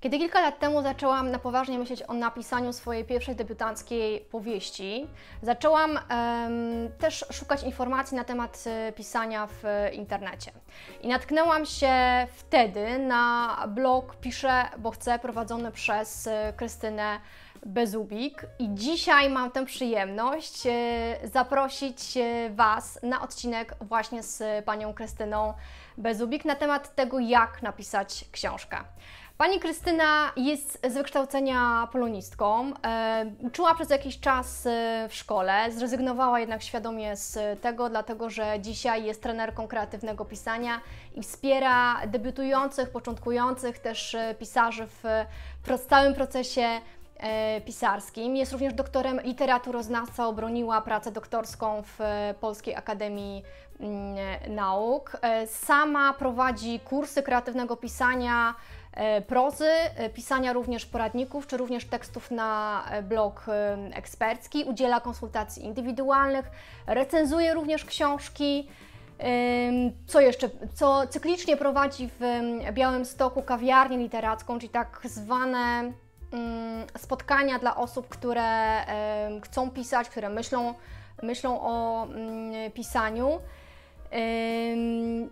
Kiedy kilka lat temu zaczęłam na poważnie myśleć o napisaniu swojej pierwszej debiutanckiej powieści, zaczęłam też szukać informacji na temat e, pisania w internecie. I natknęłam się wtedy na blog Piszę, bo chcę, prowadzony przez e, Krystynę Bezubik. I dzisiaj mam tę przyjemność e, zaprosić Was na odcinek właśnie z panią Krystyną Bezubik na temat tego, jak napisać książkę. Pani Krystyna jest z wykształcenia polonistką. E, uczyła przez jakiś czas e, w szkole, zrezygnowała jednak świadomie z tego, dlatego że dzisiaj jest trenerką kreatywnego pisania i wspiera debiutujących, początkujących też e, pisarzy w, całym procesie pisarskim. Jest również doktorem literaturoznawca, obroniła pracę doktorską w Polskiej Akademii mm, Nauk. Sama prowadzi kursy kreatywnego pisania prozy, e, pisania również poradników, czy również tekstów na e, blog ekspercki, udziela konsultacji indywidualnych, recenzuje również książki. Co jeszcze? Co cyklicznie prowadzi w Białym Stoku kawiarnię literacką, czyli tak zwane spotkania dla osób, które chcą pisać, które myślą, myślą o pisaniu.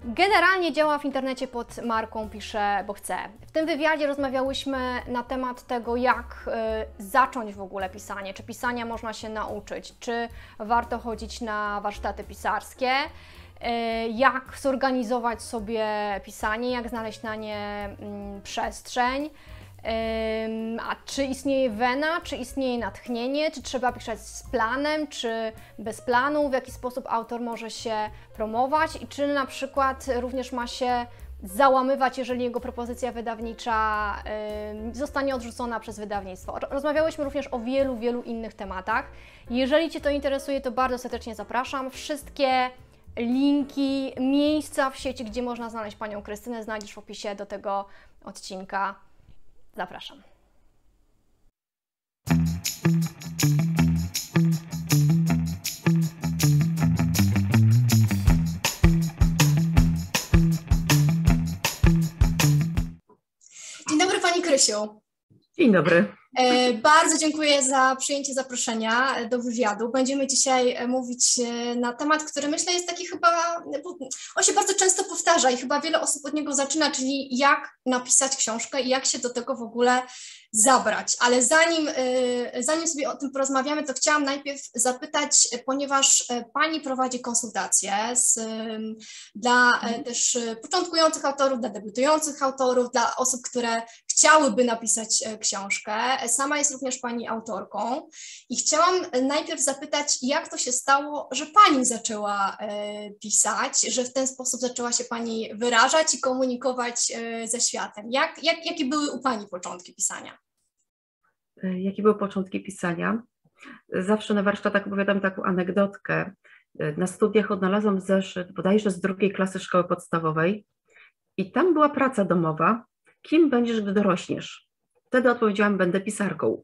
Generalnie działa w internecie pod marką Piszę, bo chcę. W tym wywiadzie rozmawiałyśmy na temat tego, jak y, zacząć w ogóle pisanie, czy pisania można się nauczyć, czy warto chodzić na warsztaty pisarskie, y, jak zorganizować sobie pisanie, jak znaleźć na nie mm, przestrzeń. A czy istnieje wena, czy istnieje natchnienie, czy trzeba pisać z planem, czy bez planu, w jaki sposób autor może się promować i czy na przykład również ma się załamywać, jeżeli jego propozycja wydawnicza zostanie odrzucona przez wydawnictwo. Rozmawiałyśmy również o wielu, wielu innych tematach. Jeżeli Cię to interesuje, to bardzo serdecznie zapraszam. Wszystkie linki, miejsca w sieci, gdzie można znaleźć Panią Krystynę, znajdziesz w opisie do tego odcinka. Zapraszam. Dzień dobry Pani Krysiu. Dzień dobry. E, bardzo dziękuję za przyjęcie zaproszenia do wywiadu. Będziemy dzisiaj e, mówić e, na temat, który myślę jest taki chyba, on się bardzo często powtarza i chyba wiele osób od niego zaczyna, czyli jak napisać książkę i jak się do tego w ogóle zabrać. Ale zanim, zanim sobie o tym porozmawiamy, to chciałam najpierw zapytać, ponieważ Pani prowadzi konsultacje z, dla też początkujących autorów, dla debiutujących autorów, dla osób, które chciałyby napisać książkę. Sama jest również Pani autorką i chciałam najpierw zapytać, jak to się stało, że Pani zaczęła e, pisać, że w ten sposób zaczęła się Pani wyrażać i komunikować e, ze światem. Jak, jak, jakie były u Pani początki pisania? E, jakie były początki pisania? Zawsze na warsztatach opowiadam taką anegdotkę. Na studiach odnalazłam zeszyt bodajże z drugiej klasy szkoły podstawowej i tam była praca domowa. Kim będziesz, gdy dorośniesz? Wtedy odpowiedziałam, będę pisarką.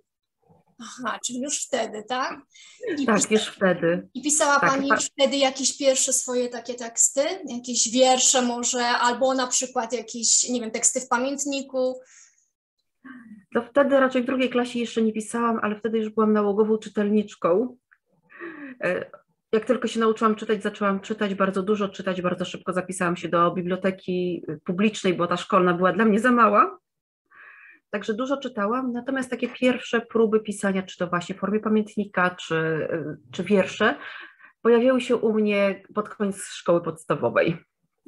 Aha, czyli już wtedy, tak? I tak, już wtedy. I pisała tak, Pani już wtedy jakieś pierwsze swoje takie teksty? Jakieś wiersze może, albo na przykład jakieś, nie wiem, teksty w pamiętniku? To wtedy raczej w drugiej klasie jeszcze nie pisałam, ale wtedy już byłam nałogową czytelniczką. Jak tylko się nauczyłam czytać, zaczęłam czytać bardzo dużo, czytać bardzo szybko. Zapisałam się do biblioteki publicznej, bo ta szkolna była dla mnie za mała. Także dużo czytałam, natomiast takie pierwsze próby pisania, czy to właśnie w formie pamiętnika, czy, czy wiersze, pojawiały się u mnie pod koniec szkoły podstawowej.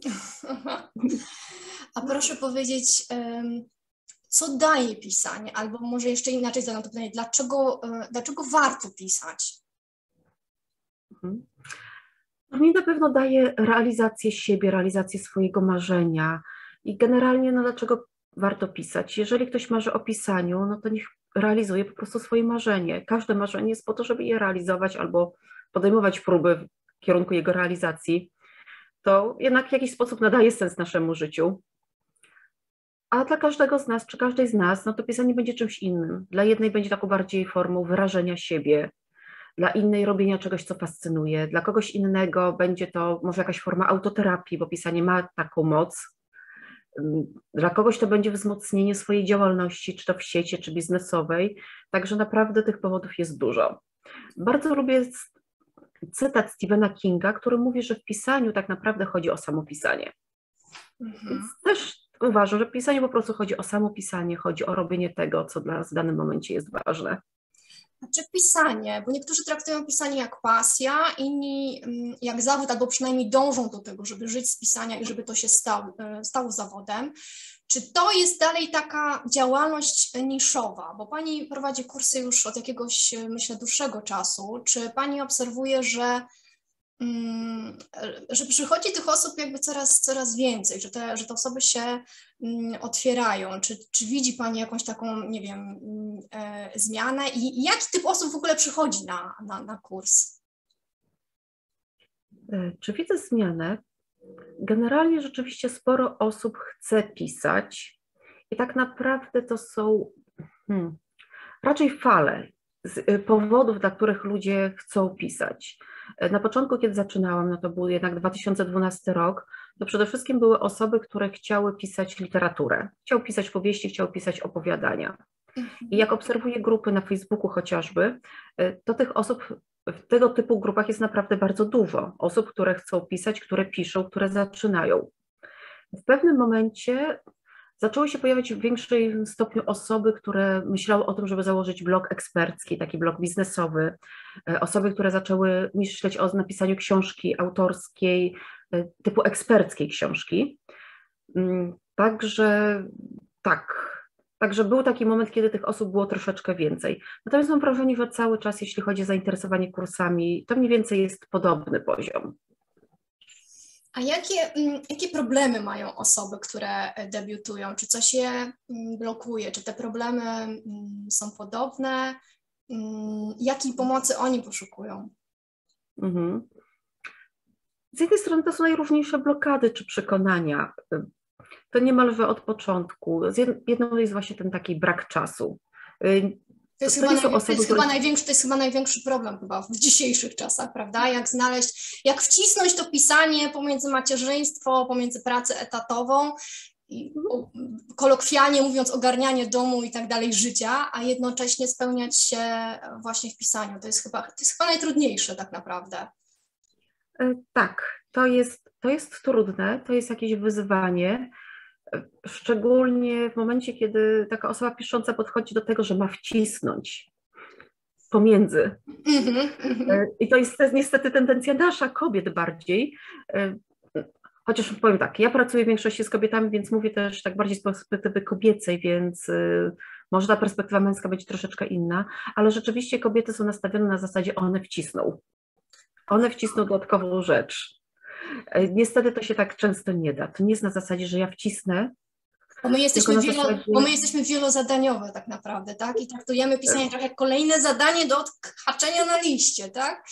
A proszę powiedzieć, co daje pisanie? Albo może jeszcze inaczej zadam to pytanie, dlaczego, e, dlaczego warto pisać? Mhm. No mi na pewno daje realizację siebie, realizację swojego marzenia i generalnie no dlaczego warto pisać. Jeżeli ktoś marzy o pisaniu, no to niech realizuje po prostu swoje marzenie. Każde marzenie jest po to, żeby je realizować albo podejmować próby w kierunku jego realizacji. To jednak w jakiś sposób nadaje sens naszemu życiu. A dla każdego z nas, czy każdej z nas, no to pisanie będzie czymś innym. Dla jednej będzie taką bardziej formą wyrażenia siebie, dla innej robienia czegoś, co fascynuje, dla kogoś innego będzie to może jakaś forma autoterapii, bo pisanie ma taką moc, Dla kogoś to będzie wzmocnienie swojej działalności, czy to w sieci, czy biznesowej. Także naprawdę tych powodów jest dużo. Bardzo lubię cytat Stephena Kinga, który mówi, że w pisaniu tak naprawdę chodzi o samopisanie. Mhm. Więc też uważam, że w pisaniu po prostu chodzi o samopisanie, chodzi o robienie tego, co dla nas w danym momencie jest ważne. Znaczy pisanie, bo niektórzy traktują pisanie jak pasja, inni mm, jak zawód, albo przynajmniej dążą do tego, żeby żyć z pisania i żeby to się stało, e, stało zawodem. Czy to jest dalej taka działalność niszowa? Bo Pani prowadzi kursy już od jakiegoś, myślę, dłuższego czasu. Czy Pani obserwuje, że że przychodzi tych osób jakby coraz, coraz więcej, że te, że te osoby się mm, otwierają. Czy, czy widzi Pani jakąś taką, nie wiem, mm, e, zmianę i, jaki typ osób w ogóle przychodzi na, na, na kurs? E, czy widzę zmianę? Generalnie rzeczywiście sporo osób chce pisać i tak naprawdę to są hmm, raczej fale z e, powodów, dla których ludzie chcą pisać. Na początku, kiedy zaczynałam, no to był jednak 2012 rok, to przede wszystkim były osoby, które chciały pisać literaturę. Chciały pisać powieści, chciały pisać opowiadania. Mhm. I jak obserwuję grupy na Facebooku chociażby, y, to tych osób w tego typu grupach jest naprawdę bardzo dużo. Osób, które chcą pisać, które piszą, które zaczynają. W pewnym momencie zaczęły się pojawiać w większym stopniu osoby, które myślały o tym, żeby założyć blog ekspercki, taki blog biznesowy, e, osoby, które zaczęły myśleć o napisaniu książki autorskiej, e, typu eksperckiej książki. Mm, także tak, Także był taki moment, kiedy tych osób było troszeczkę więcej. Natomiast mam wrażenie, że cały czas, jeśli chodzi o zainteresowanie kursami, to mniej więcej jest podobny poziom. A jakie, mm, jakie problemy mają osoby, które e, debiutują? Czy coś je mm, blokuje? Czy te problemy mm, są podobne? Jakiej pomocy oni poszukują? Mhm. Z jednej strony to są najróżniejsze blokady czy przekonania. To niemalże od początku. Jedną jest właśnie ten taki brak czasu. To jest, to, chyba, to jest chyba największy, to jest chyba największy problem chyba w dzisiejszych czasach, prawda? Jak znaleźć, jak wcisnąć to pisanie pomiędzy macierzyństwo, pomiędzy pracę etatową, i, kolokwialnie mówiąc ogarnianie domu i tak dalej życia, a jednocześnie spełniać się właśnie w pisaniu. To jest chyba, to jest chyba najtrudniejsze tak naprawdę. E, tak, to jest, to jest trudne, to jest jakieś wyzwanie. Szczególnie w momencie, kiedy taka osoba pisząca podchodzi do tego, że ma wcisnąć pomiędzy. Mhm, mhm. E, I to jest, niestety tendencja nasza, kobiet bardziej. E, chociaż powiem tak, ja pracuję w większości z kobietami, więc mówię też tak bardziej z perspektywy kobiecej, więc e, może ta perspektywa męska być troszeczkę inna, ale rzeczywiście kobiety są nastawione na zasadzie one wcisną. One wcisną dodatkową rzecz. E, niestety to się tak często nie da. To nie jest na zasadzie, że ja wcisnę. Bo my, jesteśmy wielo, zasadzie... bo my jesteśmy wielozadaniowe tak naprawdę, tak? I traktujemy pisanie trochę jak kolejne zadanie do odhaczenia na liście, tak?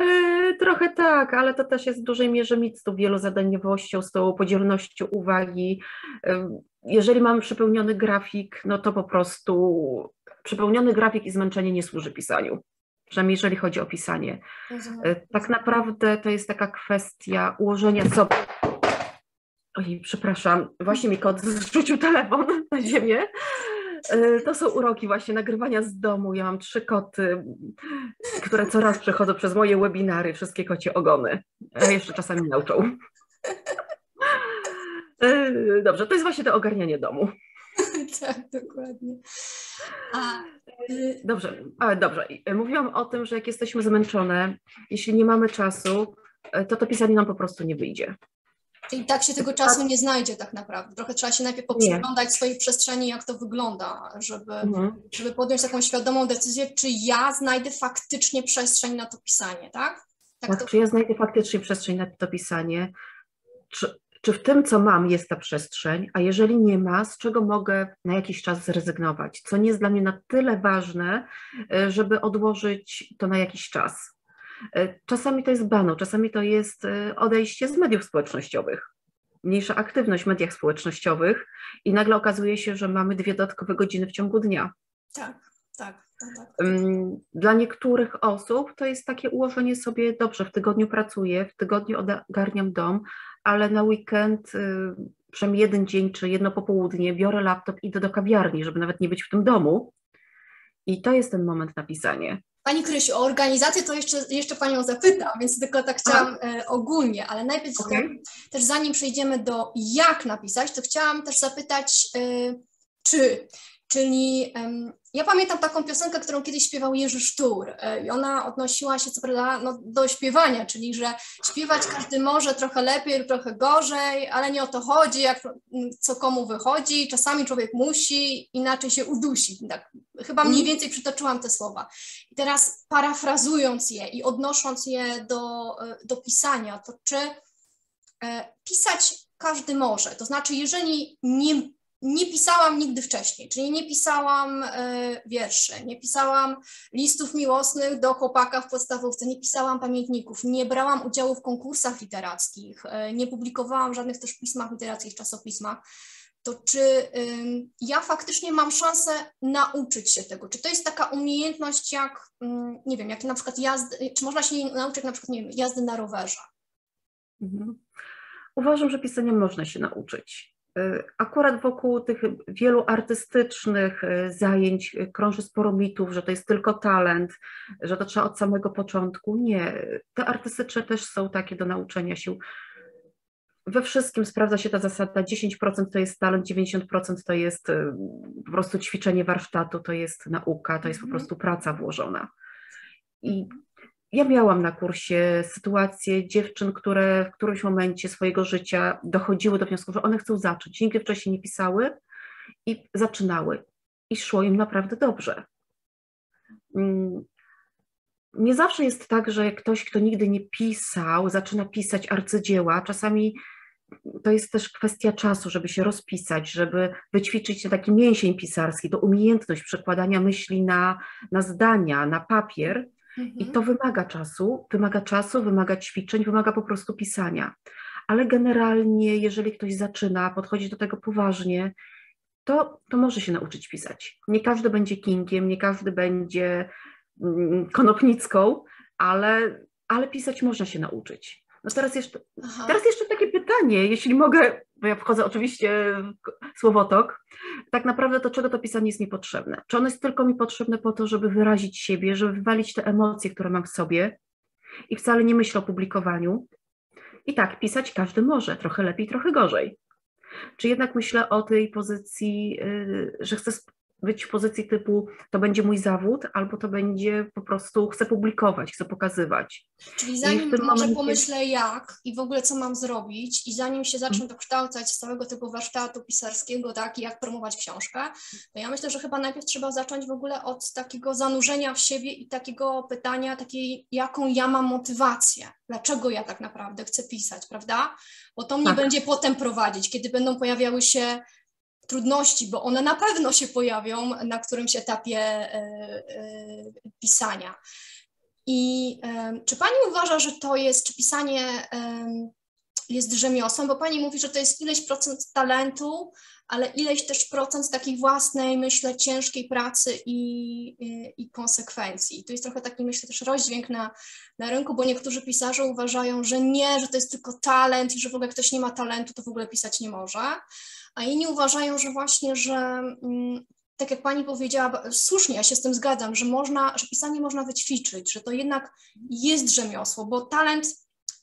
E, trochę tak, ale to też jest w dużej mierze mit z tą wielozadaniowością, z tą podzielnością uwagi. E, jeżeli mamy przepełniony grafik, no to po prostu przepełniony grafik i zmęczenie nie służy pisaniu przynajmniej jeżeli chodzi o pisanie. E, tak naprawdę to jest taka kwestia ułożenia sobie. Oj, przepraszam, właśnie mi kot zrzucił telefon na ziemię. E, to są uroki właśnie nagrywania z domu. Ja mam trzy koty, które coraz przechodzą przez moje webinary, wszystkie kocie ogony. A jeszcze czasami nauczą. E, dobrze, to jest właśnie to ogarnianie domu. tak, dokładnie. A, y, dobrze, ale dobrze. Y, mówiłam o tym, że jak jesteśmy zmęczone, jeśli nie mamy czasu, y, to to pisanie nam po prostu nie wyjdzie. Czyli tak się tego czasu nie znajdzie tak naprawdę. Trochę trzeba się najpierw poprzeglądać swojej przestrzeni, jak to wygląda, żeby, mhm. żeby podjąć taką świadomą decyzję, czy ja znajdę faktycznie przestrzeń na to pisanie, tak? Tak, tak to... czy ja znajdę faktycznie przestrzeń na to pisanie, czy, czy w tym, co mam, jest ta przestrzeń, a jeżeli nie ma, z czego mogę na jakiś czas zrezygnować, co nie jest dla mnie na tyle ważne, e, żeby odłożyć to na jakiś czas. E, czasami to jest bano, czasami to jest e, odejście z mediów społecznościowych, mniejsza aktywność w mediach społecznościowych i nagle okazuje się, że mamy dwie dodatkowe godziny w ciągu dnia. Tak, tak. tak, tak. Dla niektórych osób to jest takie ułożenie sobie, dobrze, w tygodniu pracuję, w tygodniu ogarniam dom, ale na weekend y, przynajmniej jeden dzień czy jedno popołudnie biorę laptop, idę do kawiarni, żeby nawet nie być w tym domu. I to jest ten moment na pisanie. Pani Krysiu, o organizację to jeszcze, jeszcze Panią zapytam, więc tylko tak chciałam e, ogólnie, ale najpierw okay. też zanim przejdziemy do jak napisać, to chciałam też zapytać, e, czy, czyli ja pamiętam taką piosenkę, którą kiedyś śpiewał Jerzy Sztur e, i ona odnosiła się co prawda no, do śpiewania, czyli że śpiewać każdy może trochę lepiej trochę gorzej, ale nie o to chodzi, jak, co komu wychodzi, czasami człowiek musi, inaczej się udusi. Tak, chyba mniej mhm. więcej przytoczyłam te słowa. I teraz parafrazując je i odnosząc je do, e, do pisania, to czy e, pisać każdy może, to znaczy jeżeli nie nie pisałam nigdy wcześniej, czyli nie pisałam y, wierszy, nie pisałam listów miłosnych do chłopaka w podstawówce, nie pisałam pamiętników, nie brałam udziału w konkursach literackich, y, nie publikowałam żadnych też pismach literackich, czasopismach, to czy y, ja faktycznie mam szansę nauczyć się tego? Czy to jest taka umiejętność jak, nie wiem, jak na przykład jazdy, czy można się nauczyć na przykład, nie wiem, jazdy na rowerze? Mhm. Uważam, że pisania można się nauczyć. Y, akurat wokół tych wielu artystycznych y, zajęć krąży sporo mitów, że to jest tylko talent, że to trzeba od samego początku. Nie, te artystyczne też są takie do nauczenia się. We wszystkim sprawdza się ta zasada: 10% to jest talent, 90% to jest po prostu ćwiczenie warsztatu, to jest nauka, to jest po mhm. prostu praca włożona. I ja miałam na kursie sytuacje dziewczyn, które w którymś momencie swojego życia dochodziły do wniosku, że one chcą zacząć. Nigdy wcześniej nie pisały i zaczynały. I szło im naprawdę dobrze. Mm, nie zawsze jest tak, że ktoś, kto nigdy nie pisał, zaczyna pisać arcydzieła. Czasami to jest też kwestia czasu, żeby się rozpisać, żeby wyćwiczyć taki mięsień pisarski, to umiejętność przekładania myśli na, na zdania, na papier i to mhm. wymaga czasu, wymaga czasu, wymaga ćwiczeń, wymaga po prostu pisania. Ale generalnie, jeżeli ktoś zaczyna, podchodzi do tego poważnie, to, to może się nauczyć pisać. Nie każdy będzie Kingiem, nie każdy będzie mm, konopnicką, ale, ale pisać można się nauczyć. No teraz jeszcze, teraz jeszcze takie pytanie, jeśli mogę, bo ja wchodzę oczywiście w słowotok, tak naprawdę to czego to pisanie jest niepotrzebne? Czy ono jest tylko mi potrzebne po to, żeby wyrazić siebie, żeby wywalić te emocje, które mam w sobie i wcale nie myślę o publikowaniu? I tak, pisać każdy może, trochę lepiej, trochę gorzej. Czy jednak myślę o tej pozycji, y, że chcę być w pozycji typu to będzie mój zawód, albo to będzie po prostu chcę publikować, chcę pokazywać. Czyli zanim może momencie... pomyślę jak i w ogóle co mam zrobić i zanim się zacznę dokształcać z całego tego warsztatu pisarskiego, tak, i jak promować książkę, to ja myślę, że chyba najpierw trzeba zacząć w ogóle od takiego zanurzenia w siebie i takiego pytania takiej, jaką ja mam motywację, dlaczego ja tak naprawdę chcę pisać, prawda? Bo to mnie tak. będzie potem prowadzić, kiedy będą pojawiały się trudności, bo one na pewno się pojawią na którymś etapie e, e, pisania. I czy Pani uważa, że to jest, czy pisanie jest rzemiosłem, bo Pani mówi, że to jest ileś procent talentu, ale ileś też procent takiej własnej, myślę, ciężkiej pracy i, i, i konsekwencji. To jest trochę taki, myślę, też rozdźwięk na, na rynku, bo niektórzy pisarze uważają, że nie, że to jest tylko talent i że w ogóle ktoś nie ma talentu, to w ogóle pisać nie może a inni uważają, że właśnie, że mm, tak jak pani powiedziała, słusznie, ja się z tym zgadzam, że można, że pisanie można wyćwiczyć, że to jednak jest rzemiosło, bo talent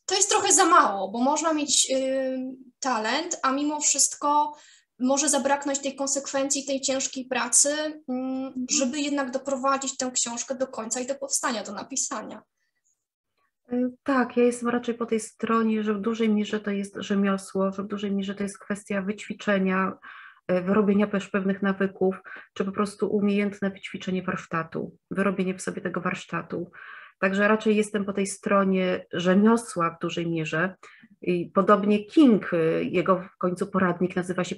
to jest trochę za mało, bo można mieć y, talent, a mimo wszystko może zabraknąć tej konsekwencji, tej ciężkiej pracy, y, żeby jednak doprowadzić tę książkę do końca i do powstania, do napisania. E, tak, ja jestem raczej po tej stronie, że w dużej mierze to jest rzemiosło, że w dużej mierze to jest kwestia wyćwiczenia, e, wyrobienia też pewnych nawyków, czy po prostu umiejętne wyćwiczenie warsztatu, wyrobienie w sobie tego warsztatu. Także raczej jestem po tej stronie rzemiosła w dużej mierze. I podobnie King, e, jego w końcu poradnik nazywa się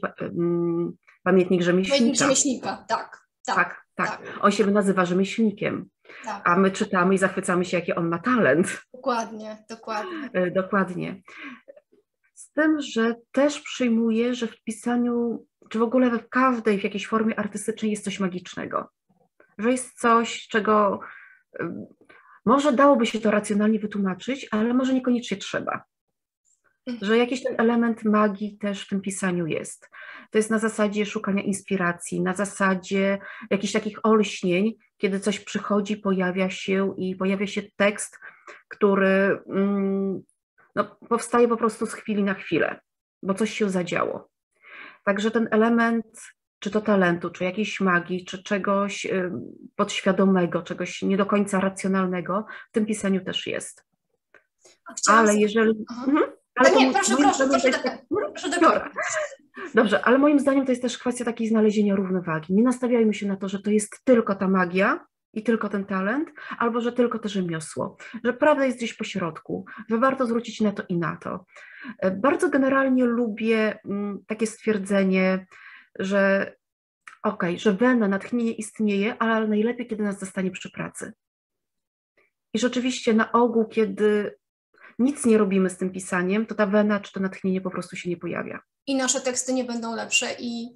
Pamiętnik Rzemieślnika. Pamiętnik Rzemieślnika, tak. Tak, tak, tak. tak. On się nazywa rzemieślnikiem. Tak. A my czytamy i zachwycamy się, jaki on ma talent. Dokładnie, dokładnie. E, dokładnie. Z tym, że też przyjmuję, że w pisaniu, czy w ogóle w każdej, w jakiejś formie artystycznej jest coś magicznego. Że jest coś, czego może dałoby się to racjonalnie wytłumaczyć, ale może niekoniecznie trzeba. Że jakiś ten element magii też w tym pisaniu jest. To jest na zasadzie szukania inspiracji, na zasadzie jakichś takich olśnień, kiedy coś przychodzi, pojawia się i pojawia się tekst, który mm, no, powstaje po prostu z chwili na chwilę, bo coś się zadziało. Także ten element, czy to talentu, czy jakiejś magii, czy czegoś podświadomego, czegoś nie do końca racjonalnego, w tym pisaniu też jest. Ale jeżeli. Mhm. Ale no nie, proszę, proszę, proszę, proszę Dobrze, ale moim zdaniem to jest też kwestia takiej znalezienia równowagi. Nie nastawiajmy się na to, że to jest tylko ta magia, i tylko ten talent, albo że tylko to rzemiosło, że prawda jest gdzieś po środku, że warto zwrócić na to i na to. E, bardzo generalnie lubię mm, takie stwierdzenie, że okej, okay, że wena, natchnienie istnieje, ale najlepiej, kiedy nas zostanie przy pracy. I rzeczywiście na ogół, kiedy nic nie robimy z tym pisaniem, to ta wena czy to natchnienie po prostu się nie pojawia. I nasze teksty nie będą lepsze i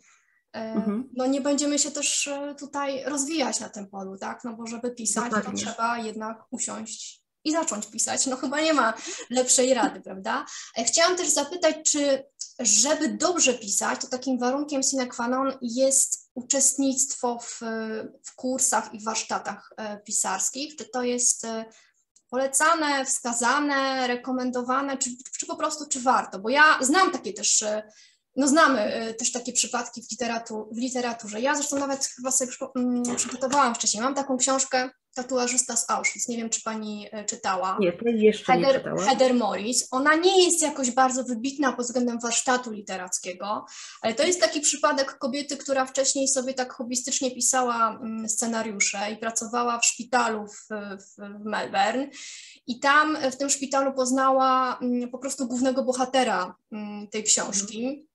E, mhm. No nie będziemy się też e, tutaj rozwijać na tym polu, tak? No bo żeby pisać, Dokładnie. to trzeba jednak usiąść i zacząć pisać. No chyba nie ma lepszej rady, prawda? E, chciałam też zapytać, czy żeby dobrze pisać, to takim warunkiem sine qua non jest uczestnictwo w, w kursach i warsztatach pisarskich? Czy to jest polecane, wskazane, rekomendowane, czy, czy po prostu czy warto? Bo ja znam takie też no znamy e, też takie przypadki w, literatu, w literaturze. Ja zresztą nawet chyba sobie mm, przygotowałam wcześniej. Mam taką książkę Tatuażysta z Auschwitz. Nie wiem, czy pani e, czytała. Nie, to jeszcze Heather, nie czytałam. Heather Morris. Ona nie jest jakoś bardzo wybitna pod względem warsztatu literackiego, ale to jest taki przypadek kobiety, która wcześniej sobie tak hobbystycznie pisała mm, scenariusze i pracowała w szpitalu w, w Melbourne. I tam w tym szpitalu poznała mm, po prostu głównego bohatera tej książki.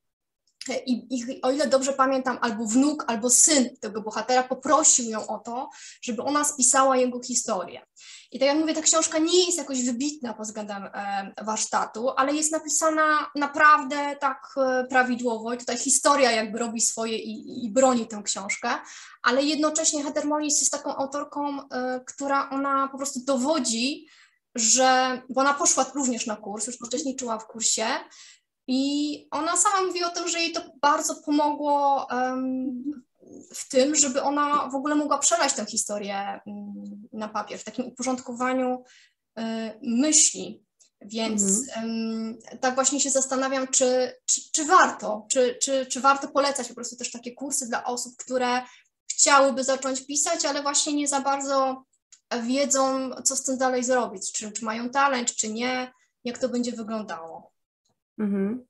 I, I, o ile dobrze pamiętam, albo wnuk, albo syn tego bohatera poprosił ją o to, żeby ona spisała jego historię. I tak jak mówię, ta książka nie jest jakoś wybitna pod względem e, warsztatu, ale jest napisana naprawdę tak e, prawidłowo i tutaj historia jakby robi swoje i, i broni tę książkę, ale jednocześnie Heather jest taką autorką, e, która ona po prostu dowodzi, że, bo ona poszła również na kurs, już uczestniczyła w kursie, i ona sama mówi o tym, że jej to bardzo pomogło w tym, żeby ona w ogóle mogła przelać tę historię um, na papier, w takim uporządkowaniu um, myśli. Więc um, tak właśnie się zastanawiam, czy, czy, czy warto, czy, czy, czy warto polecać po prostu też takie kursy dla osób, które chciałyby zacząć pisać, ale właśnie nie za bardzo wiedzą, co z tym dalej zrobić, czy, czy mają talent, czy nie, jak to będzie wyglądało. Mhm.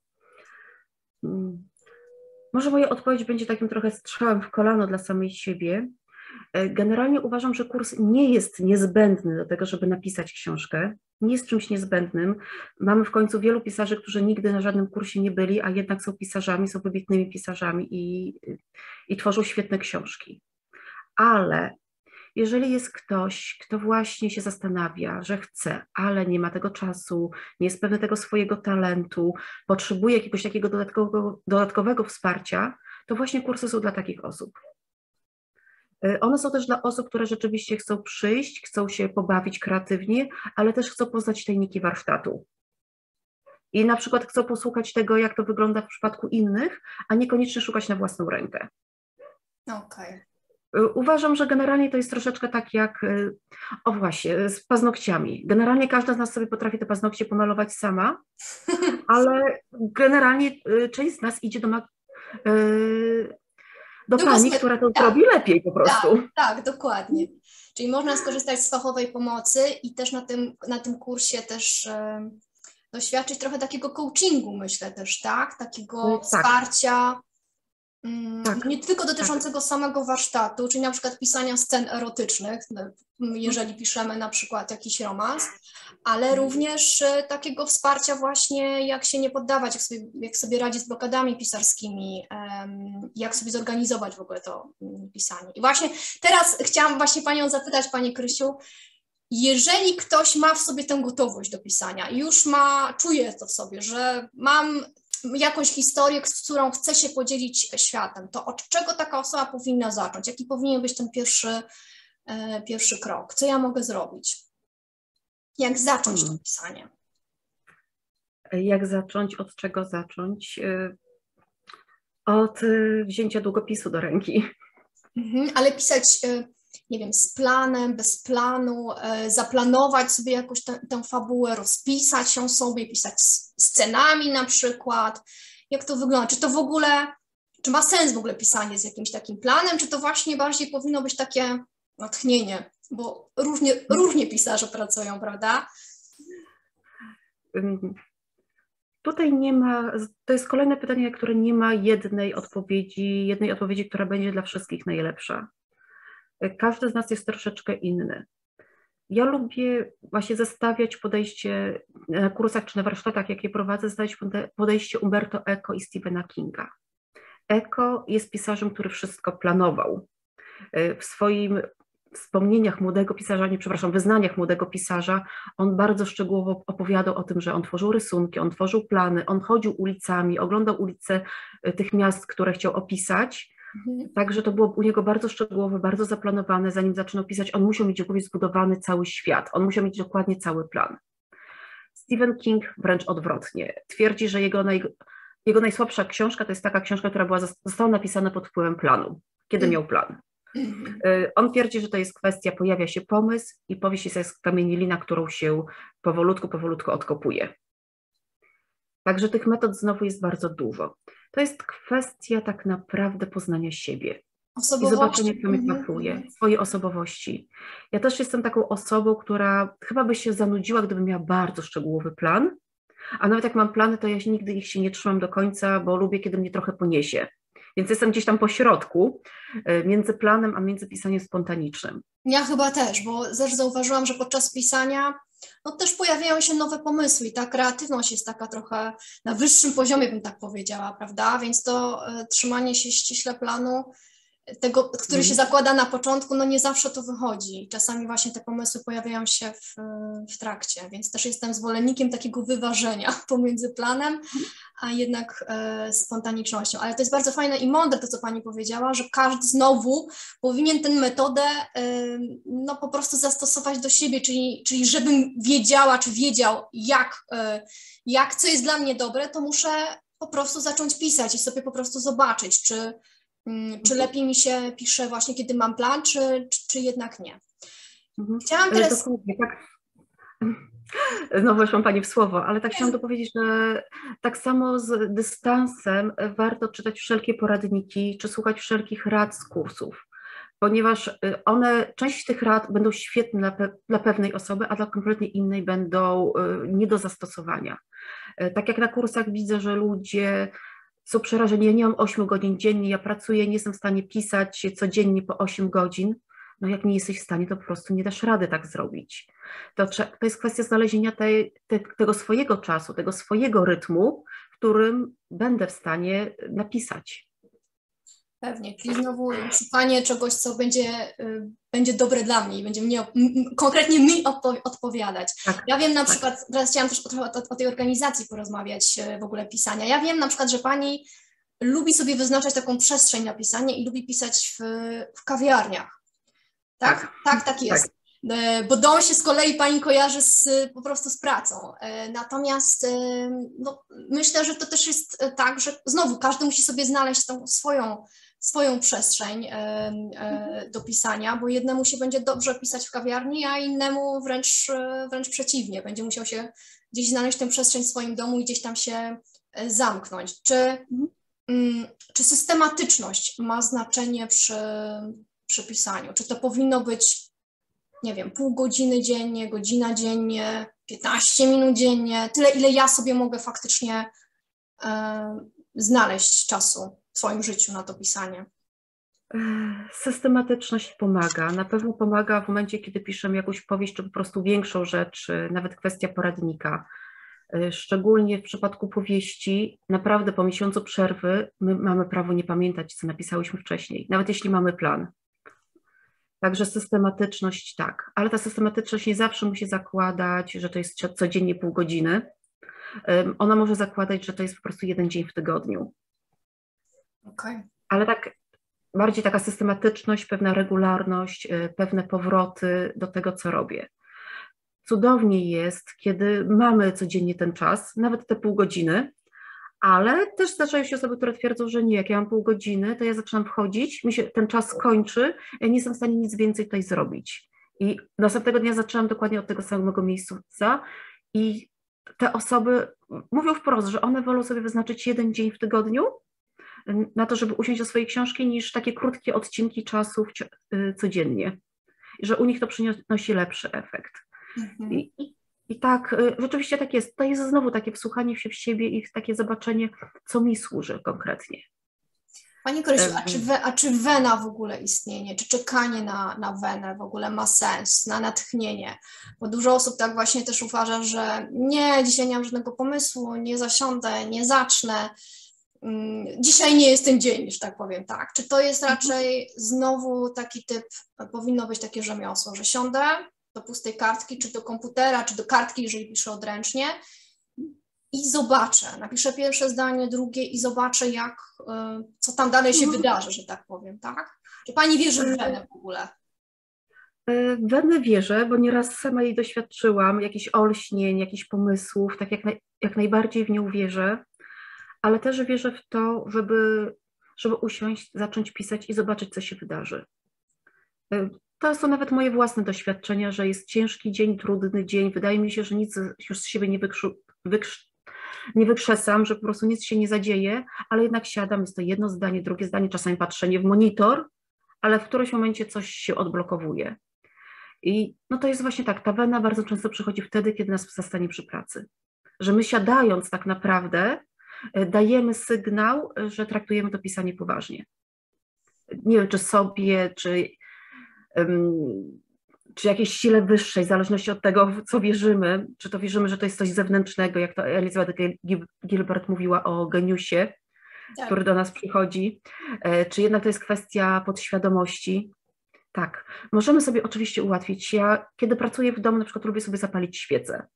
Mm. Może moja odpowiedź będzie takim trochę strzałem w kolano dla samej siebie. E, generalnie uważam, że kurs nie jest niezbędny do tego, żeby napisać książkę. Nie jest czymś niezbędnym. Mamy w końcu wielu pisarzy, którzy nigdy na żadnym kursie nie byli, a jednak są pisarzami, są wybitnymi pisarzami i, i tworzą świetne książki. Ale jeżeli jest ktoś, kto właśnie się zastanawia, że chce, ale nie ma tego czasu, nie jest pewny tego swojego talentu, potrzebuje jakiegoś takiego dodatkowego, dodatkowego wsparcia, to właśnie kursy są dla takich osób. Y, one są też dla osób, które rzeczywiście chcą przyjść, chcą się pobawić kreatywnie, ale też chcą poznać tajniki warsztatu. I na przykład chcą posłuchać tego, jak to wygląda w przypadku innych, a niekoniecznie szukać na własną rękę. Okej. Okay. Uważam, że generalnie to jest troszeczkę tak jak, y, o właśnie, z paznokciami. Generalnie każda z nas sobie potrafi te paznokcie pomalować sama, ale generalnie y, część z nas idzie do, do, do pani, która to tak, robi lepiej po prostu. Tak, tak, dokładnie. Czyli można skorzystać z fachowej pomocy i też na tym, na tym kursie też doświadczyć trochę takiego coachingu, myślę też, tak? Takiego tak. wsparcia tak, nie tylko dotyczącego tak. samego warsztatu, czyli na przykład pisania scen erotycznych, no, jeżeli piszemy na przykład jakiś romans, ale mhm. również e, takiego wsparcia właśnie, jak się nie poddawać, jak sobie, jak sobie radzić z blokadami pisarskimi, jak sobie zorganizować w ogóle to mm, pisanie. I właśnie teraz chciałam właśnie Panią zapytać, Pani Krysiu, jeżeli ktoś ma w sobie tę gotowość do pisania i już ma, czuje to w sobie, że mam jakąś historię, z którą chce się podzielić światem, to od czego taka osoba powinna zacząć? Jaki powinien być ten pierwszy, e, pierwszy krok? Co ja mogę zrobić? Jak zacząć to hmm. pisanie? Jak zacząć, od czego zacząć? Od wzięcia długopisu do ręki. Mhm, ale pisać, nie wiem, z planem, bez planu, zaplanować sobie jakąś tę, tę fabułę, rozpisać ją sobie, pisać scenami na przykład. Jak to wygląda? Czy to w ogóle, czy ma sens w ogóle pisanie z jakimś takim planem, czy to właśnie bardziej powinno być takie natchnienie, bo różnie, różnie pisarze pracują, prawda? Tutaj nie ma, to jest kolejne pytanie, które nie ma jednej odpowiedzi, jednej odpowiedzi, która będzie dla wszystkich najlepsza. Każdy z nas jest troszeczkę inny. Ja lubię właśnie zestawiać podejście na kursach czy na warsztatach, jakie prowadzę, zestawiać podejście Umberto Eco i Stephena Kinga. Eco jest pisarzem, który wszystko planował. W swoim wspomnieniach młodego pisarza, nie przepraszam, wyznaniach młodego pisarza, on bardzo szczegółowo opowiadał o tym, że on tworzył rysunki, on tworzył plany, on chodził ulicami, oglądał ulice e, tych miast, które chciał opisać. Także to było u niego bardzo szczegółowe, bardzo zaplanowane. Zanim zaczynał pisać, on musiał mieć w głowie zbudowany cały świat, on musiał mieć dokładnie cały plan. Stephen King wręcz odwrotnie. Twierdzi, że jego, naj, jego najsłabsza książka to jest taka książka, która była, została napisana pod wpływem planu, kiedy mhm. miał plan. Mhm. Y, on twierdzi, że to jest kwestia, pojawia się pomysł i powieść jest kamienilina, którą się powolutku, powolutku odkopuje. Także tych metod znowu jest bardzo dużo. To jest kwestia tak naprawdę poznania siebie. I zobaczenia, kto mnie pakuje, mhm. swojej osobowości. Ja też jestem taką osobą, która chyba by się zanudziła, gdyby miała bardzo szczegółowy plan, a nawet jak mam plany, to ja nigdy ich się nie trzymam do końca, bo lubię, kiedy mnie trochę poniesie. Więc jestem gdzieś tam po środku, e, między planem a między pisaniem spontanicznym. Ja chyba też, bo też zauważyłam, że podczas pisania no też pojawiają się nowe pomysły i ta kreatywność jest taka trochę na wyższym poziomie, bym tak powiedziała, prawda? Więc to e, trzymanie się ściśle planu tego, który się mhm. zakłada na początku, no nie zawsze to wychodzi. Czasami właśnie te pomysły pojawiają się w, w trakcie, więc też jestem zwolennikiem takiego wyważenia pomiędzy planem, a jednak e, spontanicznością. Ale to jest bardzo fajne i mądre to, co Pani powiedziała, że każdy znowu powinien tę metodę e, no po prostu zastosować do siebie, czyli, czyli żebym wiedziała, czy wiedział, jak, e, jak co jest dla mnie dobre, to muszę po prostu zacząć pisać i sobie po prostu zobaczyć, czy czy lepiej mi się pisze właśnie, kiedy mam plan, czy, czy, czy jednak nie? Mhm. Chciałam teraz... Dokładnie, tak. Znowu weszłam Pani w słowo, ale tak chciałam dopowiedzieć, że tak samo z dystansem warto czytać wszelkie poradniki, czy słuchać wszelkich rad z kursów, ponieważ y, one, część tych rad będą świetne dla, pe dla pewnej osoby, a dla kompletnie innej będą y, nie do zastosowania. Y, tak jak na kursach widzę, że ludzie są przerażeni. Ja nie mam 8 godzin dziennie, ja pracuję, nie jestem w stanie pisać codziennie po 8 godzin. No jak nie jesteś w stanie, to po prostu nie dasz rady tak zrobić. To, to jest kwestia znalezienia tej, te, tego swojego czasu, tego swojego rytmu, w którym będę w stanie napisać. Pewnie, czyli znowu szukanie czegoś, co będzie, y, będzie dobre dla mnie i będzie mnie, konkretnie mi odpo odpowiadać. Tak, ja wiem na tak. przykład, teraz chciałam też o, o, o, tej organizacji porozmawiać y, w ogóle pisania. Ja wiem na przykład, że Pani lubi sobie wyznaczać taką przestrzeń na pisanie i lubi pisać w, w kawiarniach. Tak? Tak, tak, tak jest. Tak. E, bo dom się z kolei Pani kojarzy z, po prostu z pracą. E, natomiast e, no, myślę, że to też jest tak, że znowu każdy musi sobie znaleźć tą swoją swoją przestrzeń e, do pisania, bo jednemu się będzie dobrze pisać w kawiarni, a innemu wręcz, e, wręcz przeciwnie. Będzie musiał się gdzieś znaleźć tę przestrzeń w swoim domu i gdzieś tam się e, zamknąć. Czy, mm, czy systematyczność ma znaczenie przy, przy pisaniu? Czy to powinno być, nie wiem, pół godziny dziennie, godzina dziennie, 15 minut dziennie, tyle ile ja sobie mogę faktycznie znaleźć czasu w swoim życiu na to pisanie? Systematyczność pomaga. Na pewno pomaga w momencie, kiedy piszę jakąś powieść, czy po prostu większą rzecz, nawet kwestia poradnika. Szczególnie w przypadku powieści, naprawdę po miesiącu przerwy my mamy prawo nie pamiętać, co napisałyśmy wcześniej, nawet jeśli mamy plan. Także systematyczność tak, ale ta systematyczność nie zawsze musi zakładać, że to jest codziennie pół godziny. Ona może zakładać, że to jest po prostu jeden dzień w tygodniu. Okay. Ale tak bardziej taka systematyczność, pewna regularność, y, pewne powroty do tego, co robię. cudownie jest, kiedy mamy codziennie ten czas, nawet te pół godziny, ale też zdarzają się osoby, które twierdzą, że nie, jak ja mam pół godziny, to ja zaczynam wchodzić, mi się ten czas kończy, ja nie jestem w stanie nic więcej tutaj zrobić. I następnego dnia zaczęłam dokładnie od tego samego miejsca i te osoby mówią wprost, że one wolą sobie wyznaczyć jeden dzień w tygodniu na to, żeby usiąść do swojej książki, niż takie krótkie odcinki czasu y, codziennie. I że u nich to przynosi lepszy efekt. Mhm. I, i, tak, y, rzeczywiście tak jest. To jest znowu takie wsłuchanie się w siebie i takie zobaczenie, co mi służy konkretnie. Pani Krysiu, a czy, we, a czy wena w ogóle istnienie, czy czekanie na, na wenę w ogóle ma sens, na natchnienie? Bo dużo osób tak właśnie też uważa, że nie, dzisiaj nie mam żadnego pomysłu, nie zasiądę, nie zacznę. Mm, dzisiaj nie jest ten dzień, że tak powiem, tak. Czy to jest mhm. raczej znowu taki typ, powinno być takie rzemiosło, że siądę do pustej kartki, czy do komputera, czy do kartki, jeżeli piszę odręcznie i zobaczę, napiszę pierwsze zdanie, drugie i zobaczę, jak, e, co tam dalej się mhm. wydarzy, że tak powiem, tak? Czy Pani wierzy w Wenę w ogóle? W Wenę wierzę, bo nieraz sama jej doświadczyłam, jakichś olśnień, jakichś pomysłów, tak jak, jak najbardziej w nią wierzę, ale też wierzę w to, żeby, żeby usiąść, zacząć pisać i zobaczyć, co się wydarzy. E, to są nawet moje własne doświadczenia, że jest ciężki dzień, trudny dzień. Wydaje mi się, że nic już z siebie nie, wykrzu, wykrz, nie wykrzesam, że po prostu nic się nie zadzieje, ale jednak siadam, jest to jedno zdanie, drugie zdanie, czasami patrzenie w monitor, ale w którymś momencie coś się odblokowuje. I no to jest właśnie tak, ta wena bardzo często przychodzi wtedy, kiedy nas zastanie przy pracy. Że my siadając tak naprawdę dajemy sygnał, że traktujemy to pisanie poważnie. Nie wiem, czy sobie, czy czy jakiejś sile wyższej, w zależności od tego, w co wierzymy, czy to wierzymy, że to jest coś zewnętrznego, jak to Elizabeth Gilbert mówiła o geniusie, tak. który do nas przychodzi, e, czy jednak to jest kwestia podświadomości. Tak, możemy sobie oczywiście ułatwić. Ja, kiedy pracuję w domu, na przykład lubię sobie zapalić świecę.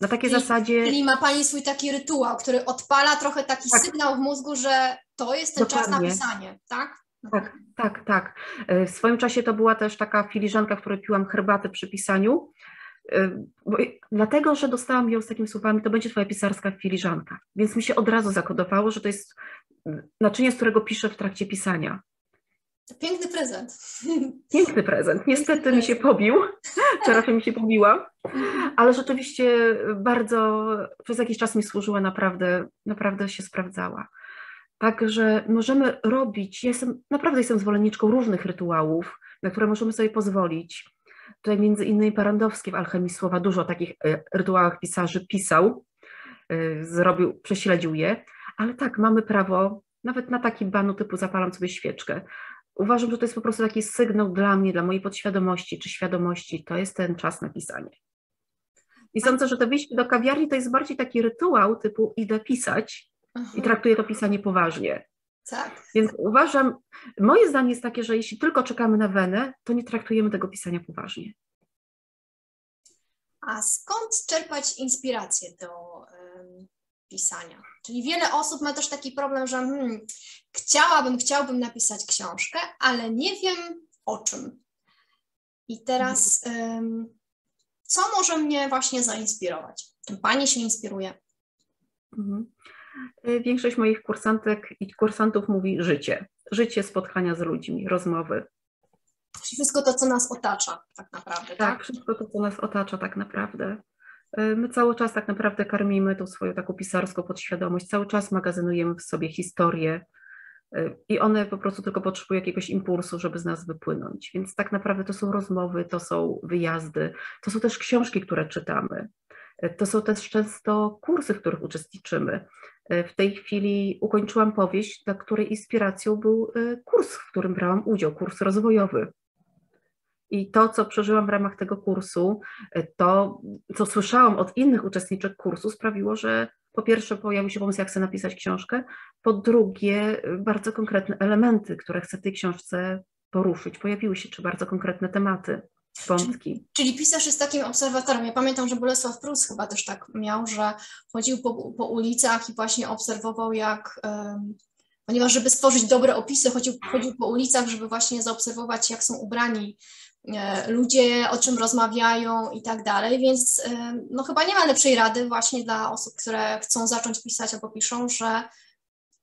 Na takiej czyli, zasadzie. Czyli ma Pani swój taki rytuał, który odpala trochę taki tak. sygnał w mózgu, że to jest ten Dokładnie. czas na pisanie, tak? Tak, tak, tak. E, w swoim czasie to była też taka filiżanka, w której piłam herbatę przy pisaniu. E, bo, dlatego, że dostałam ją z takimi słowami, to będzie twoja pisarska filiżanka. Więc mi się od razu zakodowało, że to jest naczynie, z którego piszę w trakcie pisania. Piękny prezent. Piękny prezent. Niestety mi się pobił, Czerafia mi się pobiła, ale rzeczywiście bardzo przez jakiś czas mi służyła, naprawdę, naprawdę się sprawdzała. Także możemy robić, ja jestem, naprawdę jestem zwolenniczką różnych rytuałów, na które możemy sobie pozwolić. Tutaj między innymi Parandowski w Alchemii Słowa dużo o takich e, rytuałach pisarzy pisał, e, zrobił, prześledził je, ale tak, mamy prawo nawet na taki banu typu zapalam sobie świeczkę. Uważam, że to jest po prostu taki sygnał dla mnie, dla mojej podświadomości czy świadomości, to jest ten czas na pisanie. I sądzę, że to wyjście do kawiarni to jest bardziej taki rytuał typu idę pisać, Aha. i traktuje to pisanie poważnie. Tak. Więc uważam, moje zdanie jest takie, że jeśli tylko czekamy na wenę, to nie traktujemy tego pisania poważnie. A skąd czerpać inspirację do pisania? Czyli wiele osób ma też taki problem, że hmm, chciałabym, chciałbym napisać książkę, ale nie wiem o czym. I teraz um, co może mnie właśnie zainspirować? Czym Pani się inspiruje? Mhm. Y, większość moich kursantek i kursantów mówi życie. Życie, spotkania z ludźmi, rozmowy. Wszystko to, co nas otacza, tak naprawdę. Tak, tak? wszystko to, co nas otacza, tak naprawdę. Y, my cały czas tak naprawdę karmimy tą swoją taką pisarską podświadomość, cały czas magazynujemy w sobie historie y, i one po prostu tylko potrzebują jakiegoś impulsu, żeby z nas wypłynąć. Więc tak naprawdę to są rozmowy, to są wyjazdy, to są też książki, które czytamy. To są też często kursy, w których uczestniczymy. E, w tej chwili ukończyłam powieść, dla której inspiracją był e, kurs, w którym brałam udział, kurs rozwojowy. I to, co przeżyłam w ramach tego kursu, e, to, co słyszałam od innych uczestniczek kursu, sprawiło, że po pierwsze pojawił się pomysł, jak chcę napisać książkę, po drugie bardzo konkretne elementy, które chcę tej książce poruszyć, pojawiły się, czy bardzo konkretne tematy wątki. Czyli, czyli, pisarz jest takim obserwatorem. Ja pamiętam, że Bolesław Prus chyba też tak miał, że chodził po, po ulicach i właśnie obserwował jak, ponieważ żeby stworzyć dobre opisy, chodził, chodził po ulicach, żeby właśnie zaobserwować jak są ubrani ludzie o czym rozmawiają i tak dalej, więc no chyba nie ma lepszej rady właśnie dla osób, które chcą zacząć pisać albo piszą, że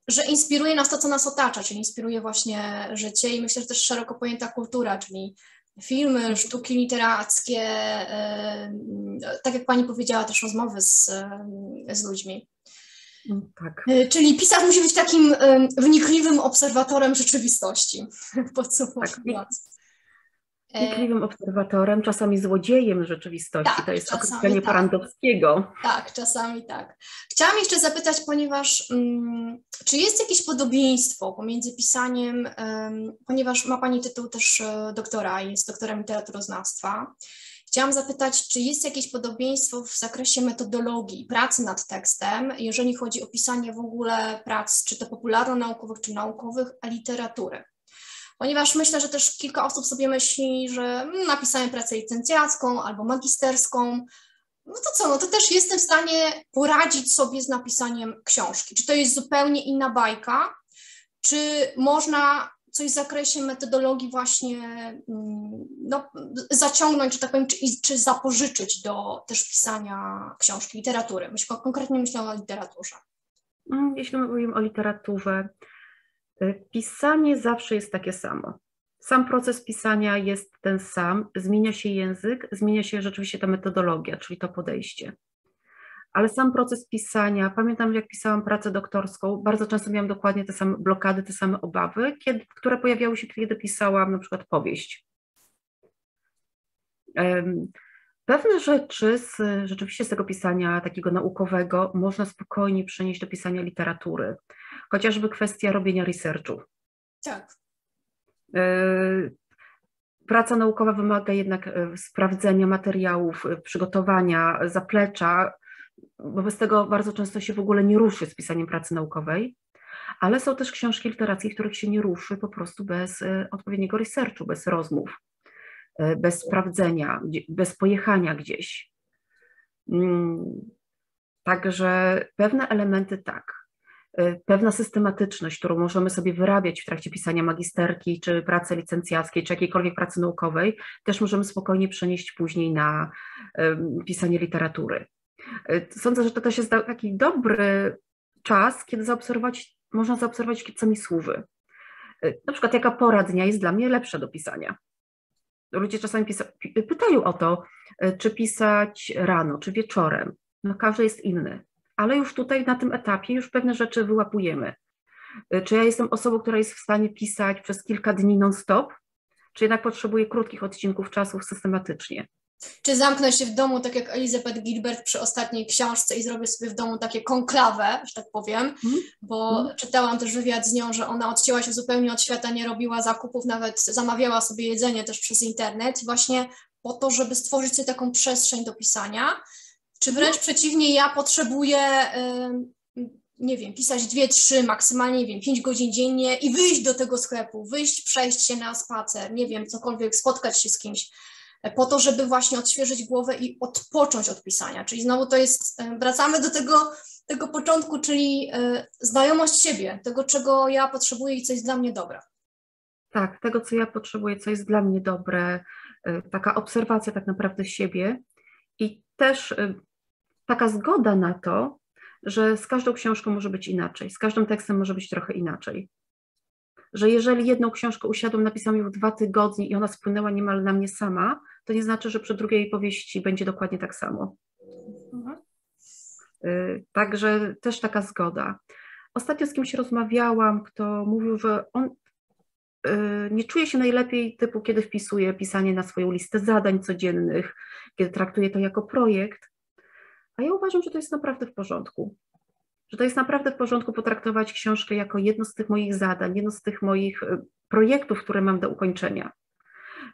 że inspiruje nas to, co nas otacza, czyli inspiruje właśnie życie i myślę, że też szeroko pojęta kultura, czyli filmy, sztuki literackie, tak jak Pani powiedziała, też rozmowy z, z ludźmi. Tak. E, czyli pisarz musi być takim wnikliwym obserwatorem rzeczywistości. Podsumowując. Tak. Wnikliwym obserwatorem, czasami złodziejem rzeczywistości. Tak, to jest określenie tak. Parandowskiego. Tak, czasami tak. Chciałam jeszcze zapytać, ponieważ um, czy jest jakieś podobieństwo pomiędzy pisaniem, um, ponieważ ma Pani tytuł też uh, doktora, jest doktorem literaturoznawstwa. Chciałam zapytać, czy jest jakieś podobieństwo w zakresie metodologii pracy nad tekstem, jeżeli chodzi o pisanie w ogóle prac, czy to popularno-naukowych, czy naukowych, a literatury? ponieważ myślę, że też kilka osób sobie myśli, że mm, napisałem pracę licencjacką albo magisterską, no to co, no to też jestem w stanie poradzić sobie z napisaniem książki. Czy to jest zupełnie inna bajka, czy można coś w zakresie metodologii właśnie mm, no, zaciągnąć, czy tak powiem, czy, czy zapożyczyć do też pisania książki, literatury. Myślę, konkretnie myślę o literaturze. Mm, jeśli mówimy o literaturze, Y, pisanie zawsze jest takie samo. Sam proces pisania jest ten sam, zmienia się język, zmienia się rzeczywiście ta metodologia, czyli to podejście. Ale sam proces pisania, pamiętam jak pisałam pracę doktorską, bardzo często miałam dokładnie te same blokady, te same obawy, kiedy, które pojawiały się, kiedy pisałam na przykład powieść. Pewne rzeczy z, rzeczywiście z tego pisania takiego naukowego można spokojnie przenieść do pisania literatury chociażby kwestia robienia researchu. Tak. E, praca naukowa wymaga jednak e, sprawdzenia materiałów, e, przygotowania, zaplecza. Wobec tego bardzo często się w ogóle nie ruszy z pisaniem pracy naukowej, ale są też książki literackie, których się nie ruszy po prostu bez odpowiedniego researchu, bez rozmów, bez sprawdzenia, bez pojechania gdzieś. Mm, także pewne elementy tak, Y, pewna systematyczność, którą możemy sobie wyrabiać w trakcie pisania magisterki, czy pracy licencjackiej, czy jakiejkolwiek pracy naukowej, też możemy spokojnie przenieść później na pisanie literatury. Y, sądzę, że to też jest taki dobry czas, kiedy zaobserwować, można zaobserwować, co mi służy. Y, na przykład jaka pora dnia jest dla mnie lepsza do pisania. Ludzie czasami pytają o to, czy pisać rano, czy wieczorem. No każdy jest inny ale już tutaj na tym etapie już pewne rzeczy wyłapujemy. Czy ja jestem osobą, która jest w stanie pisać przez kilka dni non-stop, czy jednak potrzebuję krótkich odcinków czasów systematycznie? Czy zamknę się w domu, tak jak Elizabeth Gilbert przy ostatniej książce i zrobię sobie w domu takie konklawę, że tak powiem, mm. bo mm. czytałam też wywiad z nią, że ona odcięła się zupełnie od świata, nie robiła zakupów, nawet zamawiała sobie jedzenie też przez internet, właśnie po to, żeby stworzyć sobie taką przestrzeń do pisania. Czy wręcz przeciwnie, ja potrzebuję, nie wiem, pisać dwie, trzy, maksymalnie, nie wiem, pięć godzin dziennie i wyjść do tego sklepu, wyjść, przejść się na spacer, nie wiem, cokolwiek, spotkać się z kimś, po to, żeby właśnie odświeżyć głowę i odpocząć od pisania. Czyli znowu to jest, wracamy do tego, tego początku, czyli e, znajomość siebie, tego, czego ja potrzebuję i co jest dla mnie dobre. Tak, tego, co ja potrzebuję, co jest dla mnie dobre, e, taka obserwacja tak naprawdę siebie i też taka zgoda na to, że z każdą książką może być inaczej, z każdym tekstem może być trochę inaczej. Że jeżeli jedną książkę usiadłam, napisałam ją w dwa tygodnie i ona spłynęła niemal na mnie sama, to nie znaczy, że przy drugiej powieści będzie dokładnie tak samo. Mhm. Y, także też taka zgoda. Ostatnio z kimś rozmawiałam, kto mówił, że on y, nie czuje się najlepiej typu, kiedy wpisuje pisanie na swoją listę zadań codziennych, kiedy traktuje to jako projekt, a ja uważam, że to jest naprawdę w porządku. Że to jest naprawdę w porządku potraktować książkę jako jedno z tych moich zadań, jedno z tych moich e, projektów, które mam do ukończenia.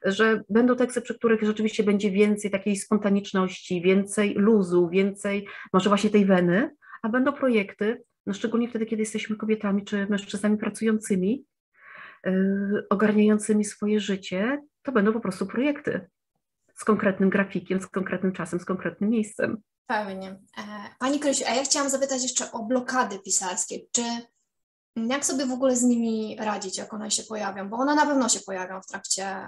Że będą teksty, przy których rzeczywiście będzie więcej takiej spontaniczności, więcej luzu, więcej może właśnie tej weny, a będą projekty, no szczególnie wtedy, kiedy jesteśmy kobietami czy mężczyznami pracującymi, yy, ogarniającymi swoje życie, to będą po prostu projekty z konkretnym grafikiem, z konkretnym czasem, z konkretnym miejscem. Pewnie. E, pani Krysiu, a ja chciałam zapytać jeszcze o blokady pisarskie. Czy jak sobie w ogóle z nimi radzić, jak one się pojawią? Bo one na pewno się pojawią w trakcie,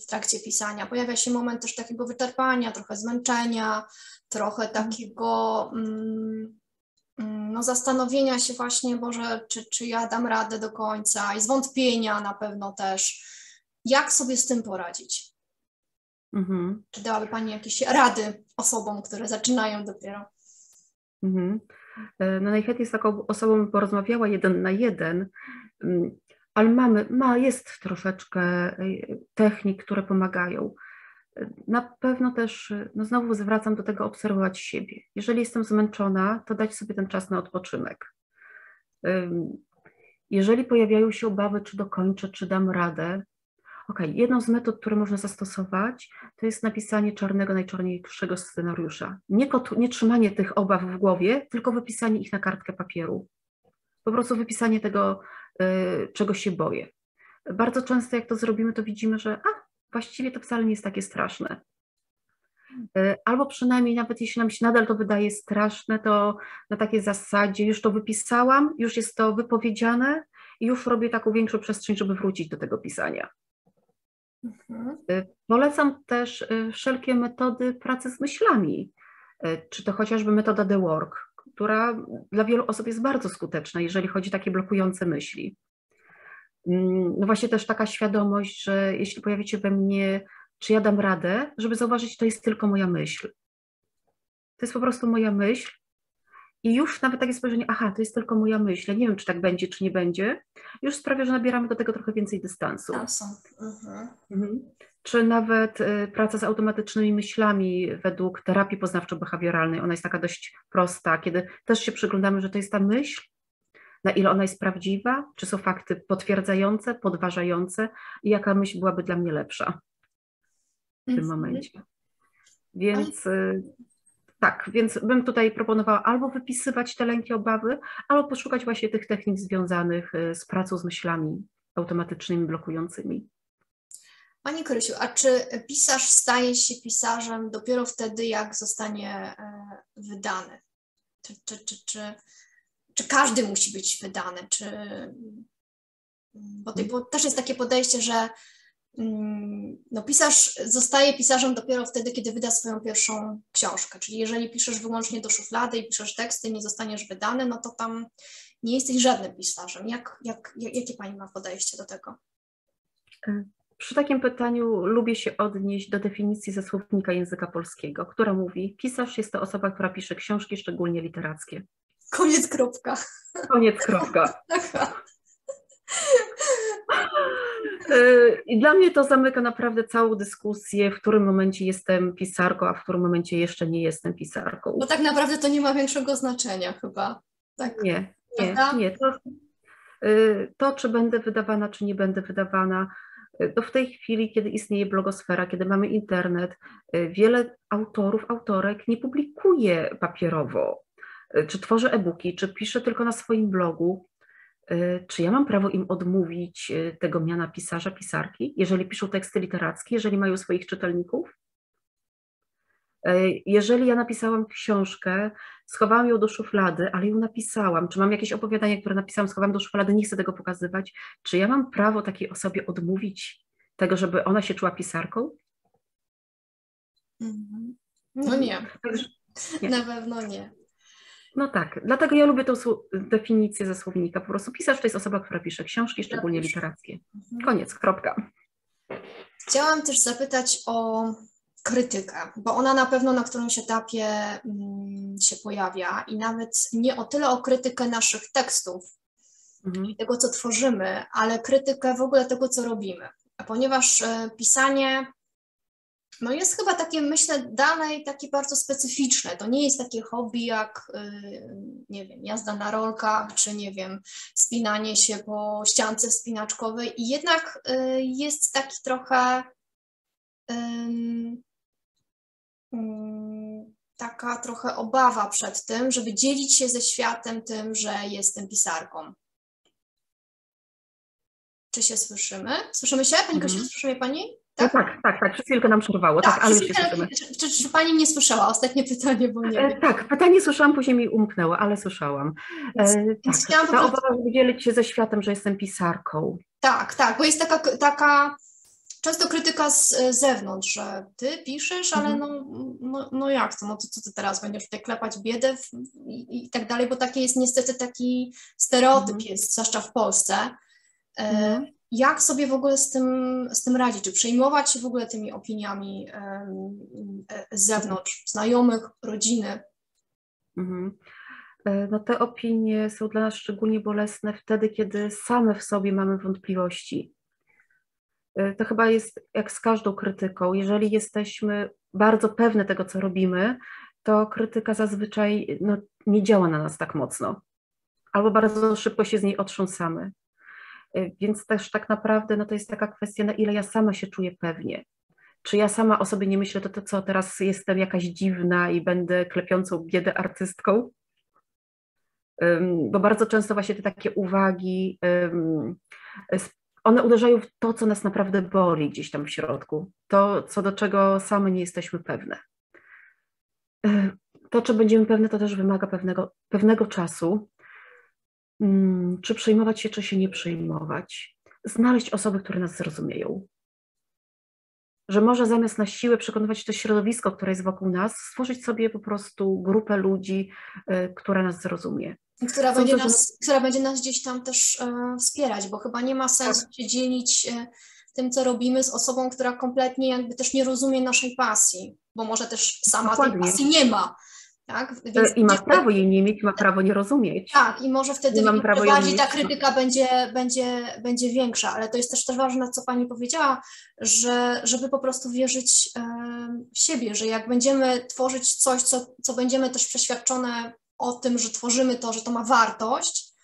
w trakcie pisania. Pojawia się moment też takiego wyczerpania, trochę zmęczenia, trochę mhm. takiego mm, mm, no, zastanowienia się właśnie, Boże, czy, czy ja dam radę do końca i zwątpienia na pewno też. Jak sobie z tym poradzić? Mhm. Czy dałaby Pani jakieś rady osobom, które zaczynają dopiero? Mhm. E, no najchętniej z taką osobą porozmawiała jeden na jeden, mm, ale mamy, ma, jest troszeczkę e, technik, które pomagają. E, na pewno też, no znowu zwracam do tego obserwować siebie. Jeżeli jestem zmęczona, to dać sobie ten czas na odpoczynek. Jeżeli pojawiają się obawy, czy dokończę, czy dam radę, Ok, jedną z metod, które można zastosować, to jest napisanie czarnego, najczarniejszego scenariusza. Nie, nie trzymanie tych obaw w głowie, tylko wypisanie ich na kartkę papieru. Po prostu wypisanie tego, y, czego się boję. Bardzo często, jak to zrobimy, to widzimy, że a, właściwie to wcale nie jest takie straszne. Y, albo przynajmniej nawet jeśli nam się nadal to wydaje straszne, to na takiej zasadzie już to wypisałam, już jest to wypowiedziane i już robię taką większą przestrzeń, żeby wrócić do tego pisania. Mhm. Y, polecam też y, wszelkie metody pracy z myślami, y, czy to chociażby metoda The Work, która dla wielu osób jest bardzo skuteczna, jeżeli chodzi o takie blokujące myśli. Mm, no właśnie też taka świadomość, że jeśli pojawi się we mnie, czy ja dam radę, żeby zauważyć, to jest tylko moja myśl. To jest po prostu moja myśl i już nawet takie spojrzenie, aha, to jest tylko moja myśl, nie wiem, czy tak będzie, czy nie będzie, już sprawia, że nabieramy do tego trochę więcej dystansu. Mhm. Mhm. Czy nawet y, praca z automatycznymi myślami według terapii poznawczo-behawioralnej, ona jest taka dość prosta, kiedy też się przyglądamy, że to jest ta myśl, na ile ona jest prawdziwa, czy są fakty potwierdzające, podważające i jaka myśl byłaby dla mnie lepsza w tym mhm. momencie. Więc y, tak, więc bym tutaj proponowała albo wypisywać te lęki, obawy, albo poszukać właśnie tych technik związanych y, z pracą z myślami automatycznymi, blokującymi. Pani Krysiu, a czy pisarz staje się pisarzem dopiero wtedy, jak zostanie e, wydany? Czy, czy, czy, czy, czy każdy musi być wydany? Czy, bo, bo też jest takie podejście, że no pisarz zostaje pisarzem dopiero wtedy, kiedy wyda swoją pierwszą książkę. Czyli jeżeli piszesz wyłącznie do szuflady i piszesz teksty nie zostaniesz wydany, no to tam nie jesteś żadnym pisarzem. Jak, jak, jakie Pani ma podejście do tego? E, przy takim pytaniu lubię się odnieść do definicji ze słownika języka polskiego, która mówi: Pisarz jest to osoba, która pisze książki, szczególnie literackie. Koniec, kropka. Koniec, kropka. I dla mnie to zamyka naprawdę całą dyskusję, w którym momencie jestem pisarką, a w którym momencie jeszcze nie jestem pisarką. Bo tak naprawdę to nie ma większego znaczenia chyba. Tak. Nie, nie, nie. To, y, to, czy będę wydawana, czy nie będę wydawana, y, to w tej chwili, kiedy istnieje blogosfera, kiedy mamy internet, y, wiele autorów, autorek nie publikuje papierowo, czy tworzy e-booki, czy pisze tylko na swoim blogu. Y, czy ja mam prawo im odmówić y, tego miana pisarza, pisarki, jeżeli piszą teksty literackie, jeżeli mają swoich czytelników? Y, jeżeli ja napisałam książkę, schowałam ją do szuflady, ale ją napisałam, czy mam jakieś opowiadanie, które napisałam, schowałam do szuflady, nie chcę tego pokazywać, czy ja mam prawo takiej osobie odmówić tego, żeby ona się czuła pisarką? Mhm. No nie. nie. Na pewno nie. No tak, dlatego ja lubię tą definicję ze słownika. Po prostu pisarz to jest osoba, która pisze książki, szczególnie literackie. Mhm. Koniec, kropka. Chciałam też zapytać o krytykę, bo ona na pewno na którymś etapie mm, się pojawia i nawet nie o tyle o krytykę naszych tekstów, mhm. tego co tworzymy, ale krytykę w ogóle tego co robimy. Ponieważ e, pisanie no jest chyba takie, myślę, dane i takie bardzo specyficzne. To nie jest takie hobby jak, y, nie wiem, jazda na rolkach, czy nie wiem, spinanie się po ściance wspinaczkowej. I jednak y, jest taki trochę taka trochę obawa przed tym, żeby dzielić się ze światem tym, że jestem pisarką. Czy się słyszymy? Słyszymy się? Pani mhm. słyszy mnie Pani? Tak, tak, tak, tak, przez chwilkę nam przerwało, tak, tak ale już się słyszymy. Czy, czy, czy, Pani nie słyszała? Ostatnie pytanie, bo nie e. Tak, pytanie słyszałam, później mi umknęło, ale słyszałam. E, Więc, tak, ta obawa, żeby dzielić się ze światem, że jestem pisarką. Tak, tak, bo jest taka, taka często krytyka z zewnątrz, że ty piszesz, ale Mhm. no, no, no jak to, no to co ty teraz będziesz tutaj klepać biedę w, i, i tak dalej, bo taki jest niestety taki stereotyp Mhm. jest, zwłaszcza w Polsce. E, Mhm. Jak sobie w ogóle z tym, z tym radzić? Czy przejmować się w ogóle tymi opiniami z zewnątrz, znajomych, rodziny? Mhm. E, No te opinie są dla nas szczególnie bolesne wtedy, kiedy same w sobie mamy wątpliwości. E, To chyba jest jak z każdą krytyką. Jeżeli jesteśmy bardzo pewne tego, co robimy, to krytyka zazwyczaj no, nie działa na nas tak mocno. Albo bardzo szybko się z niej otrząsamy. E, Więc też tak naprawdę no, to jest taka kwestia, na ile ja sama się czuję pewnie. Czy ja sama o sobie nie myślę, to, to co teraz jestem jakaś dziwna i będę klepiącą biedę artystką? Bo bardzo często właśnie te takie uwagi, one uderzają w to, co nas naprawdę boli gdzieś tam w środku, to, co do czego same nie jesteśmy pewne. Y, To, czy będziemy pewne, to też wymaga pewnego, pewnego czasu. Ym, Czy przejmować się, czy się nie przejmować. Znaleźć osoby, które nas zrozumieją. Że może zamiast na siłę przekonywać to środowisko, które jest wokół nas, stworzyć sobie po prostu grupę ludzi, y, która nas zrozumie. która będzie, też- nas, która będzie nas gdzieś tam też e, wspierać, bo chyba nie ma sensu Tak. się dzielić e, tym, co robimy z osobą, która kompletnie jakby też nie rozumie naszej pasji, bo może też sama tej Dokładnie. pasji nie ma. Tak? Y, Więc I ma prawo jej nie mieć, ma prawo nie rozumieć. Tak, i może wtedy bardziej ta krytyka będzie, będzie, będzie większa, ale to jest też, też ważne, co Pani powiedziała, że żeby po prostu wierzyć w siebie, że jak będziemy tworzyć coś, co, co będziemy też przeświadczone o tym, że tworzymy to, że to ma wartość,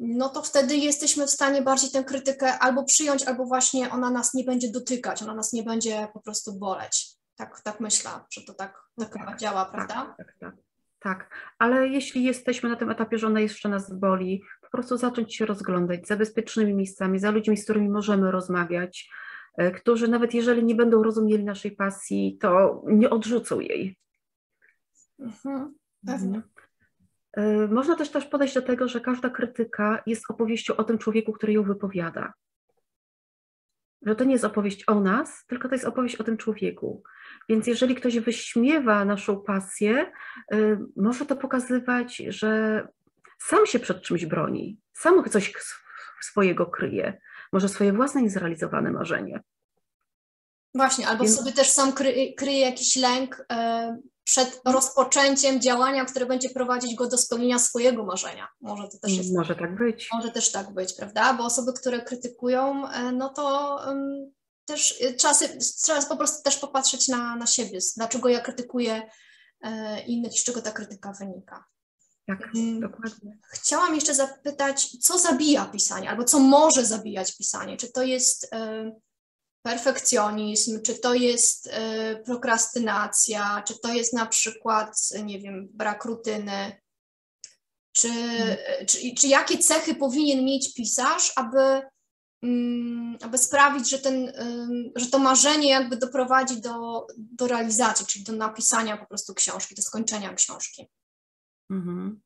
no to wtedy jesteśmy w stanie bardziej tę krytykę albo przyjąć, albo właśnie ona nas nie będzie dotykać, ona nas nie będzie po prostu boleć. Tak, tak myślę, że to tak, tak tak, działa, prawda? Tak, tak, tak. Tak, ale jeśli jesteśmy na tym etapie, że ona jeszcze nas boli, po prostu zacząć się rozglądać za bezpiecznymi miejscami, za ludźmi, z którymi możemy rozmawiać, e, którzy nawet jeżeli nie będą rozumieli naszej pasji, to nie odrzucą jej. Mhm, pewnie. E, Można też też podejść do tego, że każda krytyka jest opowieścią o tym człowieku, który ją wypowiada. Że to nie jest opowieść o nas, tylko to jest opowieść o tym człowieku. Więc jeżeli ktoś wyśmiewa naszą pasję, y, może to pokazywać, że sam się przed czymś broni, sam coś swojego kryje, może swoje własne niezrealizowane marzenie. Właśnie, albo Więc- sobie też sam kry, kryje jakiś lęk e, przed rozpoczęciem działania, które będzie prowadzić go do spełnienia swojego marzenia. Może to też jest, Może tak być. może też tak być, prawda? Bo osoby, które krytykują, e, no to em, też e, trzeba, sobie, trzeba po prostu też popatrzeć na, na siebie, dlaczego ja krytykuję e, innych i z czego ta krytyka wynika. Tak, Mm. dokładnie. Chciałam jeszcze zapytać, co zabija pisanie, albo co może zabijać pisanie? Czy to jest e, perfekcjonizm, czy to jest e, prokrastynacja, czy to jest na przykład, nie wiem, brak rutyny? Czy, czy, czy jakie cechy powinien mieć pisarz, aby, mm, aby sprawić, że, ten, że to marzenie jakby doprowadzi do, do realizacji, czyli do napisania po prostu książki, do skończenia książki? Mhm.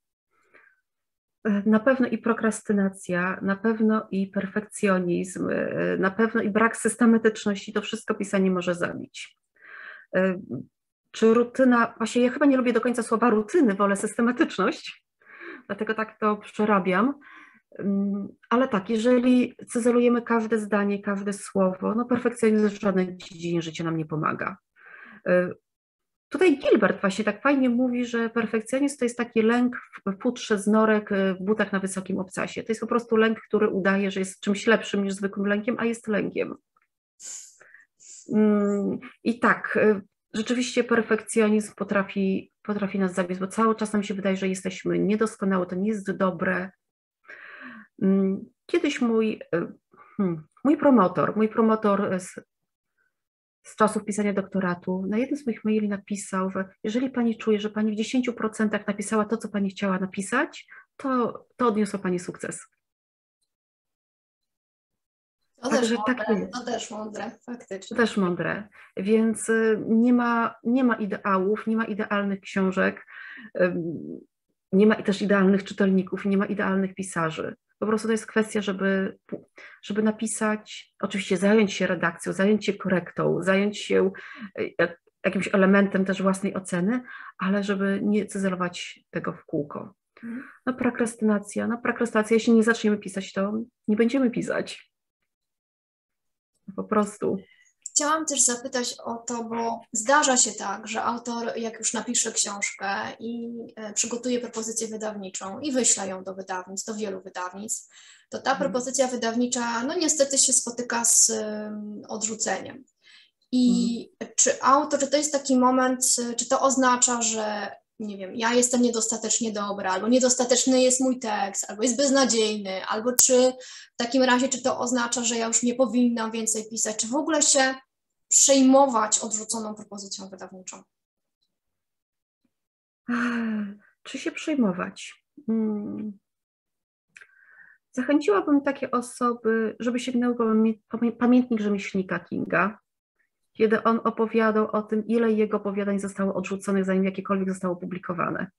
E, Na pewno i prokrastynacja, na pewno i perfekcjonizm, e, na pewno i brak systematyczności, to wszystko pisanie może zabić. E, Czy rutyna, właśnie ja chyba nie lubię do końca słowa rutyny, wolę systematyczność, dlatego tak to przerabiam. Mm, Ale tak, jeżeli cyzelujemy każde zdanie, każde słowo, no perfekcjonizm w żadnej dziedzinie życia nam nie pomaga. Tutaj Gilbert właśnie tak fajnie mówi, że perfekcjonizm to jest taki lęk w futrze z norek w butach na wysokim obcasie. To jest po prostu lęk, który udaje, że jest czymś lepszym niż zwykłym lękiem, a jest lękiem. Mm, I tak, y, rzeczywiście perfekcjonizm potrafi, potrafi nas zabić, bo cały czas nam się wydaje, że jesteśmy niedoskonałe, to nie jest dobre. Mm, Kiedyś mój, y, hmm, mój promotor, mój promotor z czasów pisania doktoratu, na jednym z moich maili napisał, że jeżeli pani czuje, że pani w 10% napisała to, co pani chciała napisać, to, to odniosła pani sukces. To też, tak mądre, jest. to też mądre, To faktycznie. też mądre. Więc y, nie ma, nie ma ideałów, nie ma idealnych książek, nie ma też idealnych czytelników, nie ma idealnych pisarzy. Po prostu to jest kwestia, żeby, żeby napisać, oczywiście zająć się redakcją, zająć się korektą, zająć się e, jakimś elementem też własnej oceny, ale żeby nie cyzelować tego w kółko. Mhm. No prokrastynacja, no prokrastynacja, jeśli nie zaczniemy pisać, to nie będziemy pisać. Po prostu. Chciałam też zapytać o to, bo zdarza się tak, że autor, jak już napisze książkę i e, przygotuje propozycję wydawniczą i wyśle ją do wydawnictw, do wielu wydawnictw, to ta mhm. propozycja wydawnicza, no niestety się spotyka z odrzuceniem. I mhm. czy autor, czy to jest taki moment, czy to oznacza, że nie wiem, ja jestem niedostatecznie dobra, albo niedostateczny jest mój tekst, albo jest beznadziejny, albo czy w takim razie, czy to oznacza, że ja już nie powinnam więcej pisać, czy w ogóle się przejmować odrzuconą propozycją wydawniczą? Czy się przejmować? Hmm. Zachęciłabym takie osoby, żeby sięgnęły po pamiętnik rzemieślnika Kinga, kiedy on opowiadał o tym, ile jego opowiadań zostało odrzuconych, zanim jakiekolwiek zostało opublikowane.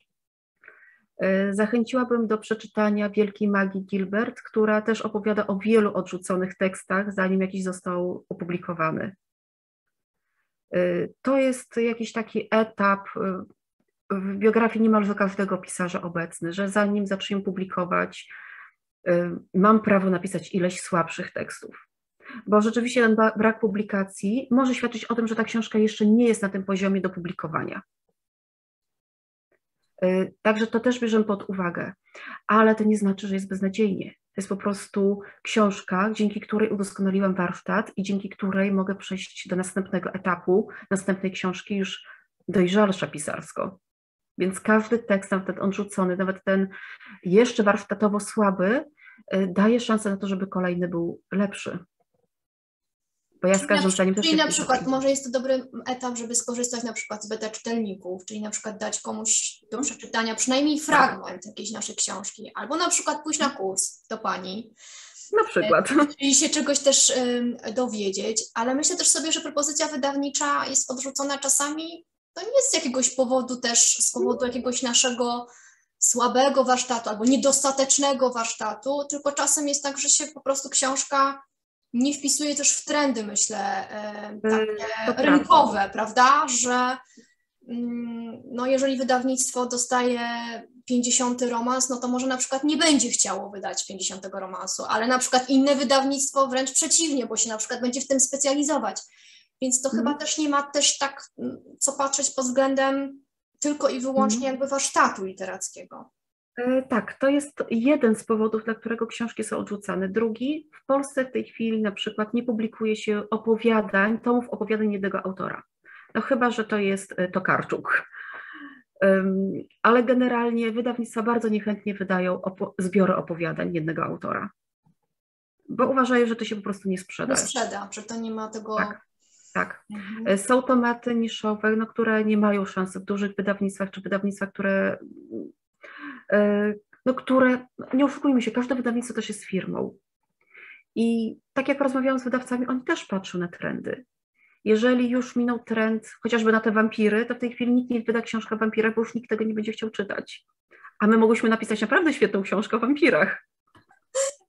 E, zachęciłabym do przeczytania Wielkiej Magii Gilbert, która też opowiada o wielu odrzuconych tekstach, zanim jakiś został opublikowany. E, to jest jakiś taki etap e, w biografii niemalże każdego pisarza obecny, że zanim zaczniemy publikować, mam prawo napisać ileś słabszych tekstów bo rzeczywiście ten brak publikacji może świadczyć o tym, że ta książka jeszcze nie jest na tym poziomie do publikowania. Y, także to też bierzemy pod uwagę, ale to nie znaczy, że jest beznadziejnie. To jest po prostu książka, dzięki której udoskonaliłam warsztat i dzięki której mogę przejść do następnego etapu, następnej książki już dojrzalsza pisarsko. Więc każdy tekst, nawet ten odrzucony, nawet ten jeszcze warsztatowo słaby, y, daje szansę na to, żeby kolejny był lepszy. Bo ja z każdym zdaniem Czyli na przykład może jest to dobry etap, żeby skorzystać na przykład z beta czytelników, czyli na przykład dać komuś do mhm. przeczytania przynajmniej fragment jakiejś naszej książki, albo na przykład pójść na kurs do pani. Na przykład. Czyli się czegoś też um, dowiedzieć, ale myślę też sobie, że propozycja wydawnicza jest odrzucona czasami, to nie jest z jakiegoś powodu też, z powodu jakiegoś naszego słabego warsztatu albo niedostatecznego warsztatu, tylko czasem jest tak, że się po prostu książka nie wpisuje też w trendy, myślę, e, takie rynkowe, prawda? Że mm, no jeżeli wydawnictwo dostaje 50 romans, no to może na przykład nie będzie chciało wydać 50 romansu, ale na przykład inne wydawnictwo wręcz przeciwnie, bo się na przykład będzie w tym specjalizować. Więc to chyba mhm. też nie ma też tak mm, co patrzeć pod względem tylko i wyłącznie mhm. jakby warsztatu literackiego. E, tak, to jest jeden z powodów, dla którego książki są odrzucane. Drugi, w Polsce w tej chwili na przykład nie publikuje się opowiadań, tomów opowiadań jednego autora. No chyba, że to jest e, Tokarczuk. Ale generalnie wydawnictwa bardzo niechętnie wydają opo zbiory opowiadań jednego autora, bo uważają, że to się po prostu nie sprzeda. Nie sprzeda, że to nie ma tego... Tak. Tak. Mhm. E, są tomaty niszowe, no, które nie mają szansy w dużych wydawnictwach, czy wydawnictwach, które no, które, nie oszukujmy się, każde wydawnictwo też jest firmą. I tak jak rozmawiałam z wydawcami, oni też patrzą na trendy. Jeżeli już minął trend chociażby na te wampiry, to w tej chwili nikt nie wyda książkę o wampirach, bo już nikt tego nie będzie chciał czytać. A my mogłyśmy napisać naprawdę świetną książkę o wampirach.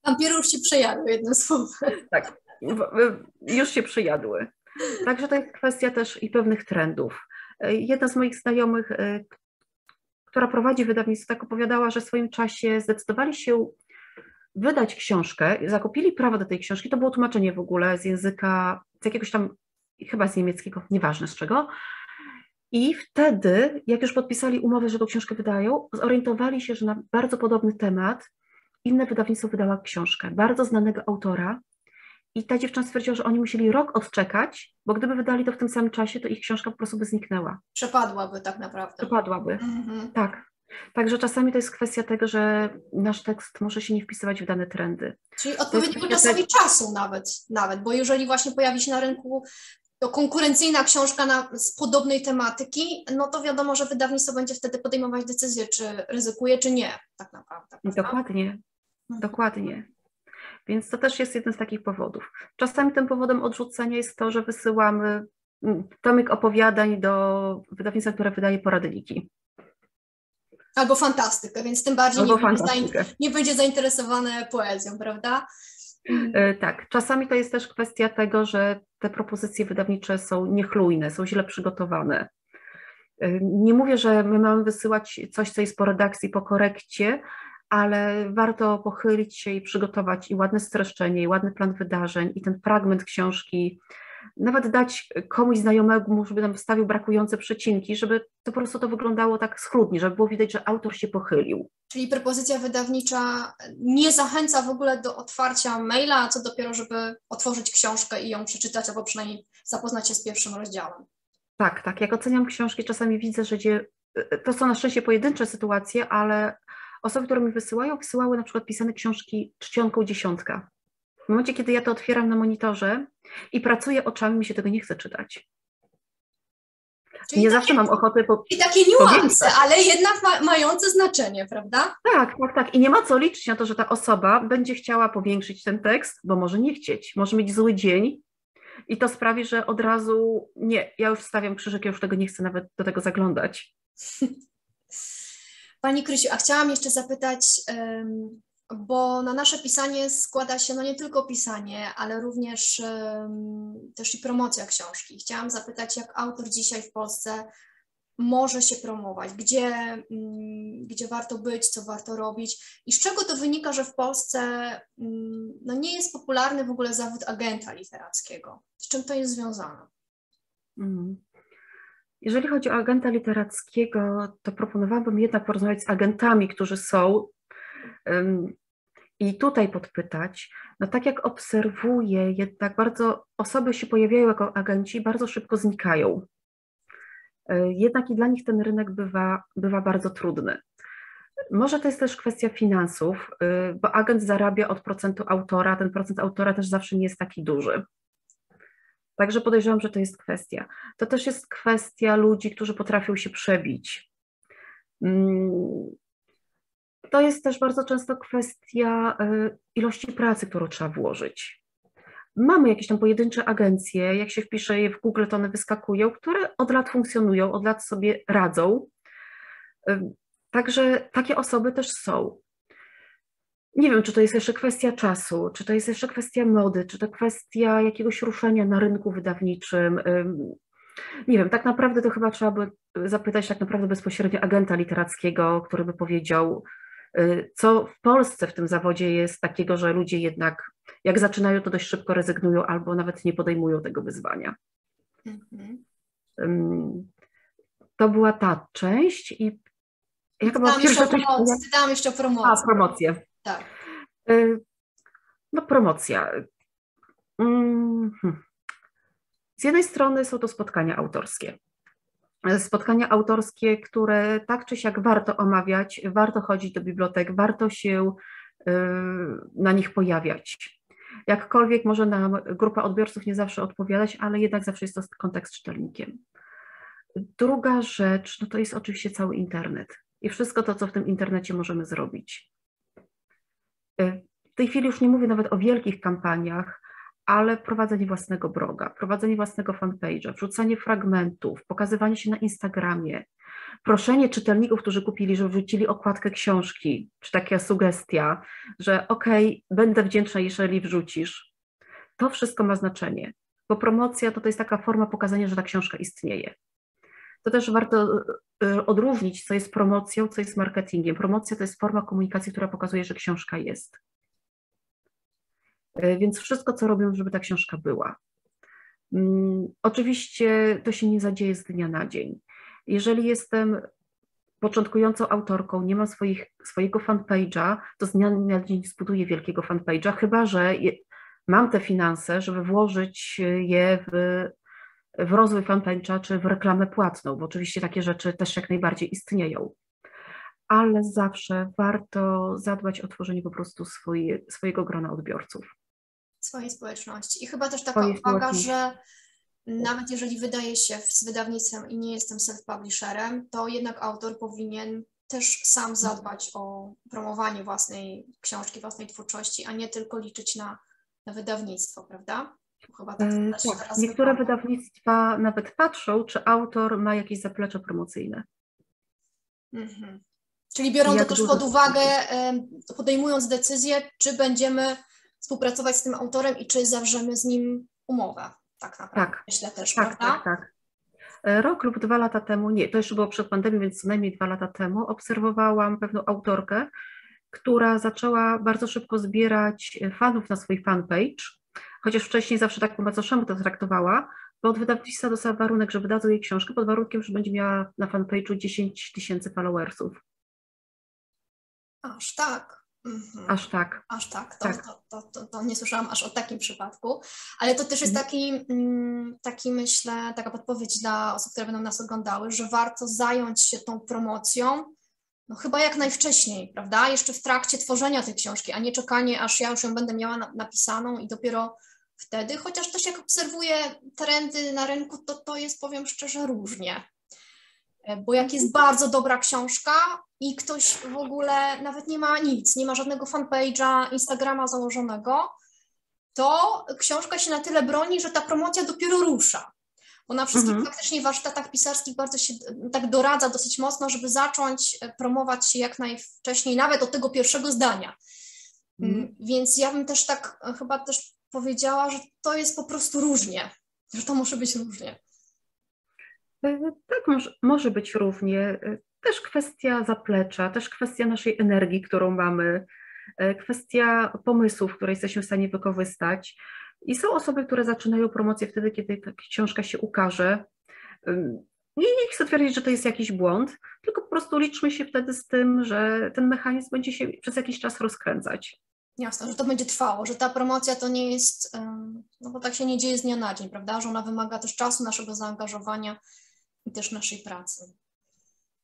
Wampiry już się przejadły, jednym słowem. Tak, już się przejadły. Także to jest kwestia też i pewnych trendów. E, jedna z moich znajomych, e, która prowadzi wydawnictwo, tak opowiadała, że w swoim czasie zdecydowali się wydać książkę, zakupili prawo do tej książki, to było tłumaczenie w ogóle z języka, z jakiegoś tam, chyba z niemieckiego, nieważne z czego. I wtedy, jak już podpisali umowę, że tą książkę wydają, zorientowali się, że na bardzo podobny temat inne wydawnictwo wydało książkę bardzo znanego autora, i ta dziewczyna stwierdziła, że oni musieli rok odczekać, bo gdyby wydali to w tym samym czasie, to ich książka po prostu by zniknęła. Przepadłaby tak naprawdę. Przepadłaby, mhm. tak. Także czasami to jest kwestia tego, że nasz tekst może się nie wpisywać w dane trendy. Czyli odpowiedniego czasami te... czasu nawet, nawet, bo jeżeli właśnie pojawi się na rynku to konkurencyjna książka na, z podobnej tematyki, no to wiadomo, że wydawnictwo będzie wtedy podejmować decyzję, czy ryzykuje, czy nie, tak naprawdę. Prawda? Dokładnie, mhm. dokładnie. Więc to też jest jeden z takich powodów. Czasami tym powodem odrzucenia jest to, że wysyłamy mm, tomik opowiadań do wydawnictwa, które wydaje poradniki. Albo fantastykę, więc tym bardziej nie będzie, nie będzie zainteresowane poezją, prawda? E, tak, czasami to jest też kwestia tego, że te propozycje wydawnicze są niechlujne, są źle przygotowane. E, nie mówię, że my mamy wysyłać coś, co jest po redakcji, po korekcie, ale warto pochylić się i przygotować i ładne streszczenie, i ładny plan wydarzeń, i ten fragment książki, nawet dać komuś znajomemu, żeby tam wstawił brakujące przecinki, żeby to po prostu to wyglądało tak schludnie, żeby było widać, że autor się pochylił. Czyli propozycja wydawnicza nie zachęca w ogóle do otwarcia maila, a co dopiero, żeby otworzyć książkę i ją przeczytać, albo przynajmniej zapoznać się z pierwszym rozdziałem. Tak, tak. Jak oceniam książki, czasami widzę, że to są na szczęście pojedyncze sytuacje, ale osoby, które mi wysyłają, wysyłały na przykład pisane książki czcionką dziesiątka. W momencie, kiedy ja to otwieram na monitorze i pracuję oczami, mi się tego nie chce czytać. Czyli nie takie, zawsze mam ochotę po. I takie niuanse, ale jednak ma, mające znaczenie, prawda? Tak, tak, tak. I nie ma co liczyć na to, że ta osoba będzie chciała powiększyć ten tekst, bo może nie chcieć, może mieć zły dzień i to sprawi, że od razu nie, ja już stawiam krzyżyk, ja już tego nie chcę nawet do tego zaglądać. Pani Krysiu, a chciałam jeszcze zapytać, bo na nasze pisanie składa się no nie tylko pisanie, ale również też i promocja książki. Chciałam zapytać, jak autor dzisiaj w Polsce może się promować, gdzie, mm, gdzie warto być, co warto robić i z czego to wynika, że w Polsce mm, no nie jest popularny w ogóle zawód agenta literackiego. Z czym to jest związane? Mhm. Jeżeli chodzi o agenta literackiego, to proponowałabym jednak porozmawiać z agentami, którzy są i tutaj podpytać, no tak jak obserwuję, jednak bardzo osoby się pojawiają jako agenci, bardzo szybko znikają. E, jednak i dla nich ten rynek bywa, bywa bardzo trudny. Może to jest też kwestia finansów, e, bo agent zarabia od procentu autora, ten procent autora też zawsze nie jest taki duży. Także podejrzewam, że to jest kwestia. To też jest kwestia ludzi, którzy potrafią się przebić. Mm, to jest też bardzo często kwestia y, ilości pracy, którą trzeba włożyć. Mamy jakieś tam pojedyncze agencje, jak się wpisze je w Google, to one wyskakują, które od lat funkcjonują, od lat sobie radzą. Y, także takie osoby też są. Nie wiem, czy to jest jeszcze kwestia czasu, czy to jest jeszcze kwestia mody, czy to kwestia jakiegoś ruszenia na rynku wydawniczym. Nie wiem, tak naprawdę to chyba trzeba by zapytać tak naprawdę bezpośrednio agenta literackiego, który by powiedział, y, co w Polsce w tym zawodzie jest takiego, że ludzie jednak jak zaczynają, to dość szybko rezygnują albo nawet nie podejmują tego wyzwania. Mhm. To była ta część i jaka była pierwsza część? Pytałam jeszcze o promocję. A, promocję. Tak. Y, no, promocja. Mm, hmm. Z jednej strony są to spotkania autorskie. Spotkania autorskie, które tak czy siak warto omawiać, warto chodzić do bibliotek, warto się y, na nich pojawiać. Jakkolwiek może nam grupa odbiorców nie zawsze odpowiadać, ale jednak zawsze jest to kontakt z czytelnikiem. Druga rzecz, no to jest oczywiście cały internet i wszystko to, co w tym internecie możemy zrobić. W tej chwili już nie mówię nawet o wielkich kampaniach, ale prowadzenie własnego bloga, prowadzenie własnego fanpage'a, wrzucanie fragmentów, pokazywanie się na Instagramie, proszenie czytelników, którzy kupili, żeby wrzucili okładkę książki, czy taka sugestia, że okej, okay, będę wdzięczna, jeżeli wrzucisz. To wszystko ma znaczenie, bo promocja to, to jest taka forma pokazania, że ta książka istnieje. To też warto y, odróżnić, co jest promocją, co jest marketingiem. Promocja to jest forma komunikacji, która pokazuje, że książka jest. Y, więc wszystko, co robią, żeby ta książka była. Mm, oczywiście to się nie zadzieje z dnia na dzień. Jeżeli jestem początkującą autorką, nie mam swoich, swojego fanpage'a, to z dnia na dzień zbuduję wielkiego fanpage'a, chyba że je, mam te finanse, żeby włożyć je w w rozwój fanpage'a czy w reklamę płatną, bo oczywiście takie rzeczy też jak najbardziej istnieją. Ale zawsze warto zadbać o tworzenie po prostu swoje, swojego grona odbiorców. Swojej społeczności. I chyba też taka Swojej uwaga, że nawet jeżeli wydaje się z wydawnictwem i nie jestem self-publisherem, to jednak autor powinien też sam zadbać o promowanie własnej książki, własnej twórczości, a nie tylko liczyć na, na wydawnictwo, prawda? Chyba tak, e, tak. Niektóre wydawnictwa nawet patrzą, czy autor ma jakieś zaplecze promocyjne. Mhm. Czyli biorą to też pod uwagę, podejmując decyzję, czy będziemy współpracować z tym autorem i czy zawrzemy z nim umowę. Tak naprawdę. Tak. Myślę też, tak, prawda? Tak, tak. E, rok lub dwa lata temu, nie, to jeszcze było przed pandemią, więc co najmniej dwa lata temu, obserwowałam pewną autorkę, która zaczęła bardzo szybko zbierać fanów na swój fanpage, chociaż wcześniej zawsze tak po macoszemu to traktowała, bo od wydawnictwa dostała warunek, że wydadzą jej książkę pod warunkiem, że będzie miała na fanpage'u 10 tysięcy followersów. Aż tak. Mhm. Aż tak. Aż tak. To, tak. To, to, to, to, nie słyszałam aż o takim przypadku, ale to też jest mhm. taki, mm, taki, myślę, taka podpowiedź dla osób, które będą nas oglądały, że warto zająć się tą promocją, no chyba jak najwcześniej, prawda? Jeszcze w trakcie tworzenia tej książki, a nie czekanie, aż ja już ją będę miała napisaną i dopiero wtedy, chociaż też jak obserwuję trendy na rynku, to to jest, powiem szczerze, różnie. E, bo jak jest bardzo dobra książka i ktoś w ogóle nawet nie ma nic, nie ma żadnego fanpage'a, Instagrama założonego, to książka się na tyle broni, że ta promocja dopiero rusza. Bo na wszystkich mhm. faktycznie warsztatach pisarskich bardzo się tak doradza dosyć mocno, żeby zacząć e, promować się jak najwcześniej, nawet od tego pierwszego zdania. Mm, mhm. Więc ja bym też tak e, chyba też powiedziała, że to jest po prostu różnie, że to może być różnie. E, tak, może, może być równie. Też kwestia zaplecza, też kwestia naszej energii, którą mamy, kwestia pomysłów, które jesteśmy w stanie wykorzystać. I są osoby, które zaczynają promocję wtedy, kiedy ta książka się ukaże. Nie, nie chcę twierdzić, że to jest jakiś błąd, tylko po prostu liczmy się wtedy z tym, że ten mechanizm będzie się przez jakiś czas rozkręcać. Jasne, że to będzie trwało, że ta promocja to nie jest, no bo tak się nie dzieje z dnia na dzień, prawda, że ona wymaga też czasu, naszego zaangażowania i też naszej pracy.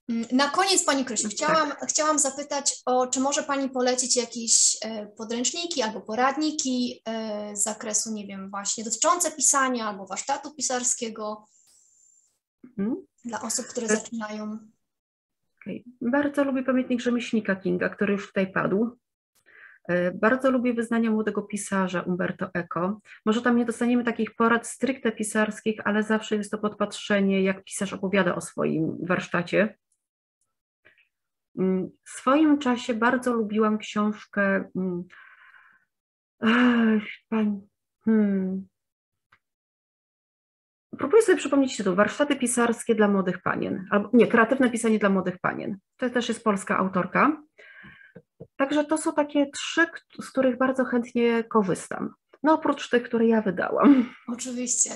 Mm, na koniec Pani Krysiu, tak. chciałam, tak. chciałam zapytać o, czy może Pani polecić jakieś e, podręczniki albo poradniki e, z zakresu, nie wiem, właśnie dotyczące pisania albo warsztatu pisarskiego mhm. dla osób, które tak. zaczynają. Okay. Bardzo lubię pamiętnik rzemieślnika Kinga, który już tutaj padł. E, bardzo lubię wyznania młodego pisarza Umberto Eco. Może tam nie dostaniemy takich porad stricte pisarskich, ale zawsze jest to podpatrzenie, jak pisarz opowiada o swoim warsztacie. Mm, w swoim czasie bardzo lubiłam książkę. Pani, hmm, Próbuję sobie przypomnieć tytuł. Warsztaty pisarskie dla młodych panien. Albo nie, kreatywne pisanie dla młodych panien. To też jest polska autorka. Także to są takie trzy, z których bardzo chętnie korzystam. No oprócz tych, które ja wydałam. Oczywiście.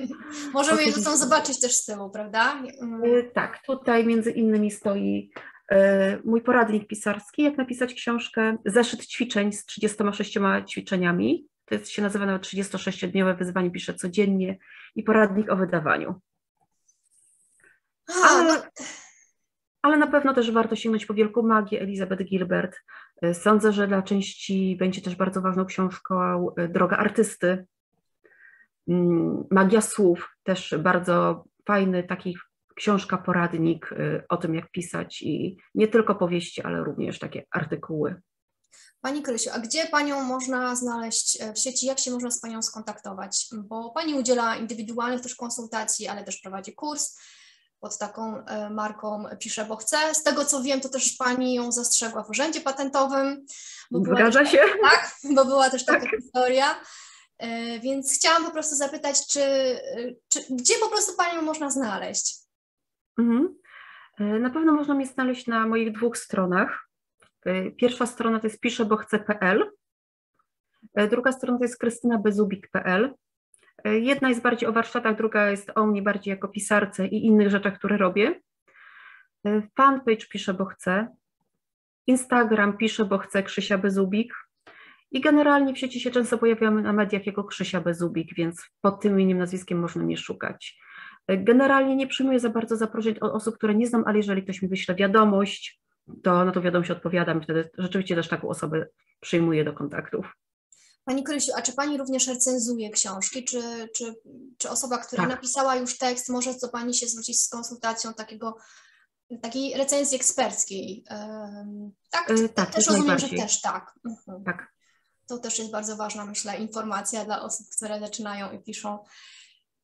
Możemy je zresztą zobaczyć też z tyłu, prawda? E, tak, tutaj między innymi stoi mój poradnik pisarski, jak napisać książkę, zeszyt ćwiczeń z 36 ćwiczeniami. To jest, się nazywa nawet 36-dniowe wyzwanie, piszę codziennie i poradnik o wydawaniu. Ale... no ale na pewno też warto sięgnąć po Wielką Magię Elizabeth Gilbert. E, sądzę, że dla części będzie też bardzo ważną książką e, Droga Artysty. Mm, Magia Słów, też bardzo fajny taki książka, poradnik e, o tym, jak pisać i nie tylko powieści, ale również takie artykuły. Pani Krysiu, a gdzie Panią można znaleźć w sieci? Jak się można z Panią skontaktować? Bo Pani udziela indywidualnych też konsultacji, ale też prowadzi kurs pod taką e, marką Piszę, bo chcę. Z tego co wiem, to też Pani ją zastrzegła w urzędzie patentowym. Zgadza się. Tak, bo była też taka tak. historia. E, więc chciałam po prostu zapytać, czy, czy, gdzie po prostu Panią można znaleźć? Mhm. E, na pewno można mnie znaleźć na moich dwóch stronach. Pierwsza strona to jest piszebochce.pl, druga strona to jest krystynabezubik.pl. Jedna jest bardziej o warsztatach, druga jest o mnie bardziej jako pisarce i innych rzeczach, które robię. Fanpage piszę, bo chcę. Instagram piszę, bo chcę Krzysia Bezubik. I generalnie w sieci się często pojawiamy na mediach jako Krzysia Bezubik, więc pod tym imieniem, nazwiskiem można mnie szukać. Generalnie nie przyjmuję za bardzo zaproszeń od osób, które nie znam, ale jeżeli ktoś mi wyśle wiadomość, to na tą wiadomość odpowiadam. Wtedy rzeczywiście też taką osobę przyjmuję do kontaktów. Pani Krysiu, a czy Pani również recenzuje książki? Czy, czy, czy osoba, która tak. napisała już tekst, może do Pani się zwrócić z konsultacją takiego, takiej recenzji eksperckiej? Tak, yy, tak też rozumiem, że też tak. Mhm. Tak. To też jest bardzo ważna, myślę, informacja dla osób, które zaczynają i piszą.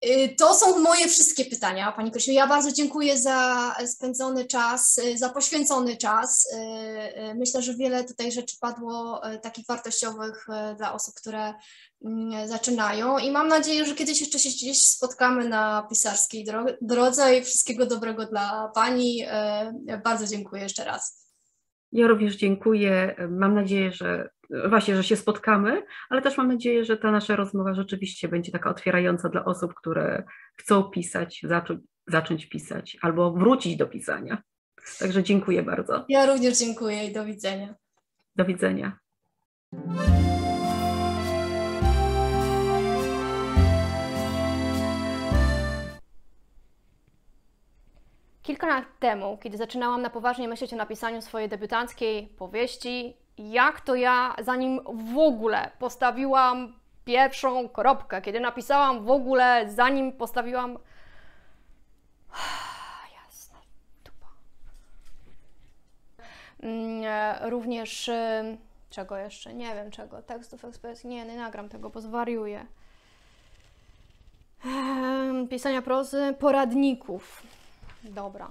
Y, To są moje wszystkie pytania, Pani Krysiu. Ja bardzo dziękuję za spędzony czas, y, za poświęcony czas. Y, Myślę, że wiele tutaj rzeczy padło takich wartościowych dla osób, które mm, zaczynają i mam nadzieję, że kiedyś jeszcze się gdzieś spotkamy na pisarskiej dro- drodze i wszystkiego dobrego dla Pani. Bardzo dziękuję jeszcze raz. Ja również dziękuję. Mam nadzieję, że właśnie, że się spotkamy, ale też mam nadzieję, że ta nasza rozmowa rzeczywiście będzie taka otwierająca dla osób, które chcą pisać, zacząć, zacząć pisać albo wrócić do pisania. Także dziękuję bardzo. Ja również dziękuję i do widzenia. Do widzenia. Kilka lat temu, kiedy zaczynałam na poważnie myśleć o napisaniu swojej debiutanckiej powieści, jak to ja, zanim w ogóle postawiłam pierwszą kropkę, kiedy napisałam w ogóle, zanim postawiłam. Jasna dupa. Mm, e, Również. e, Czego jeszcze? Nie wiem czego. Tekstów ekspresji. Nie, nie nagram tego, bo zwariuję. Pisania prozy, poradników. Dobra.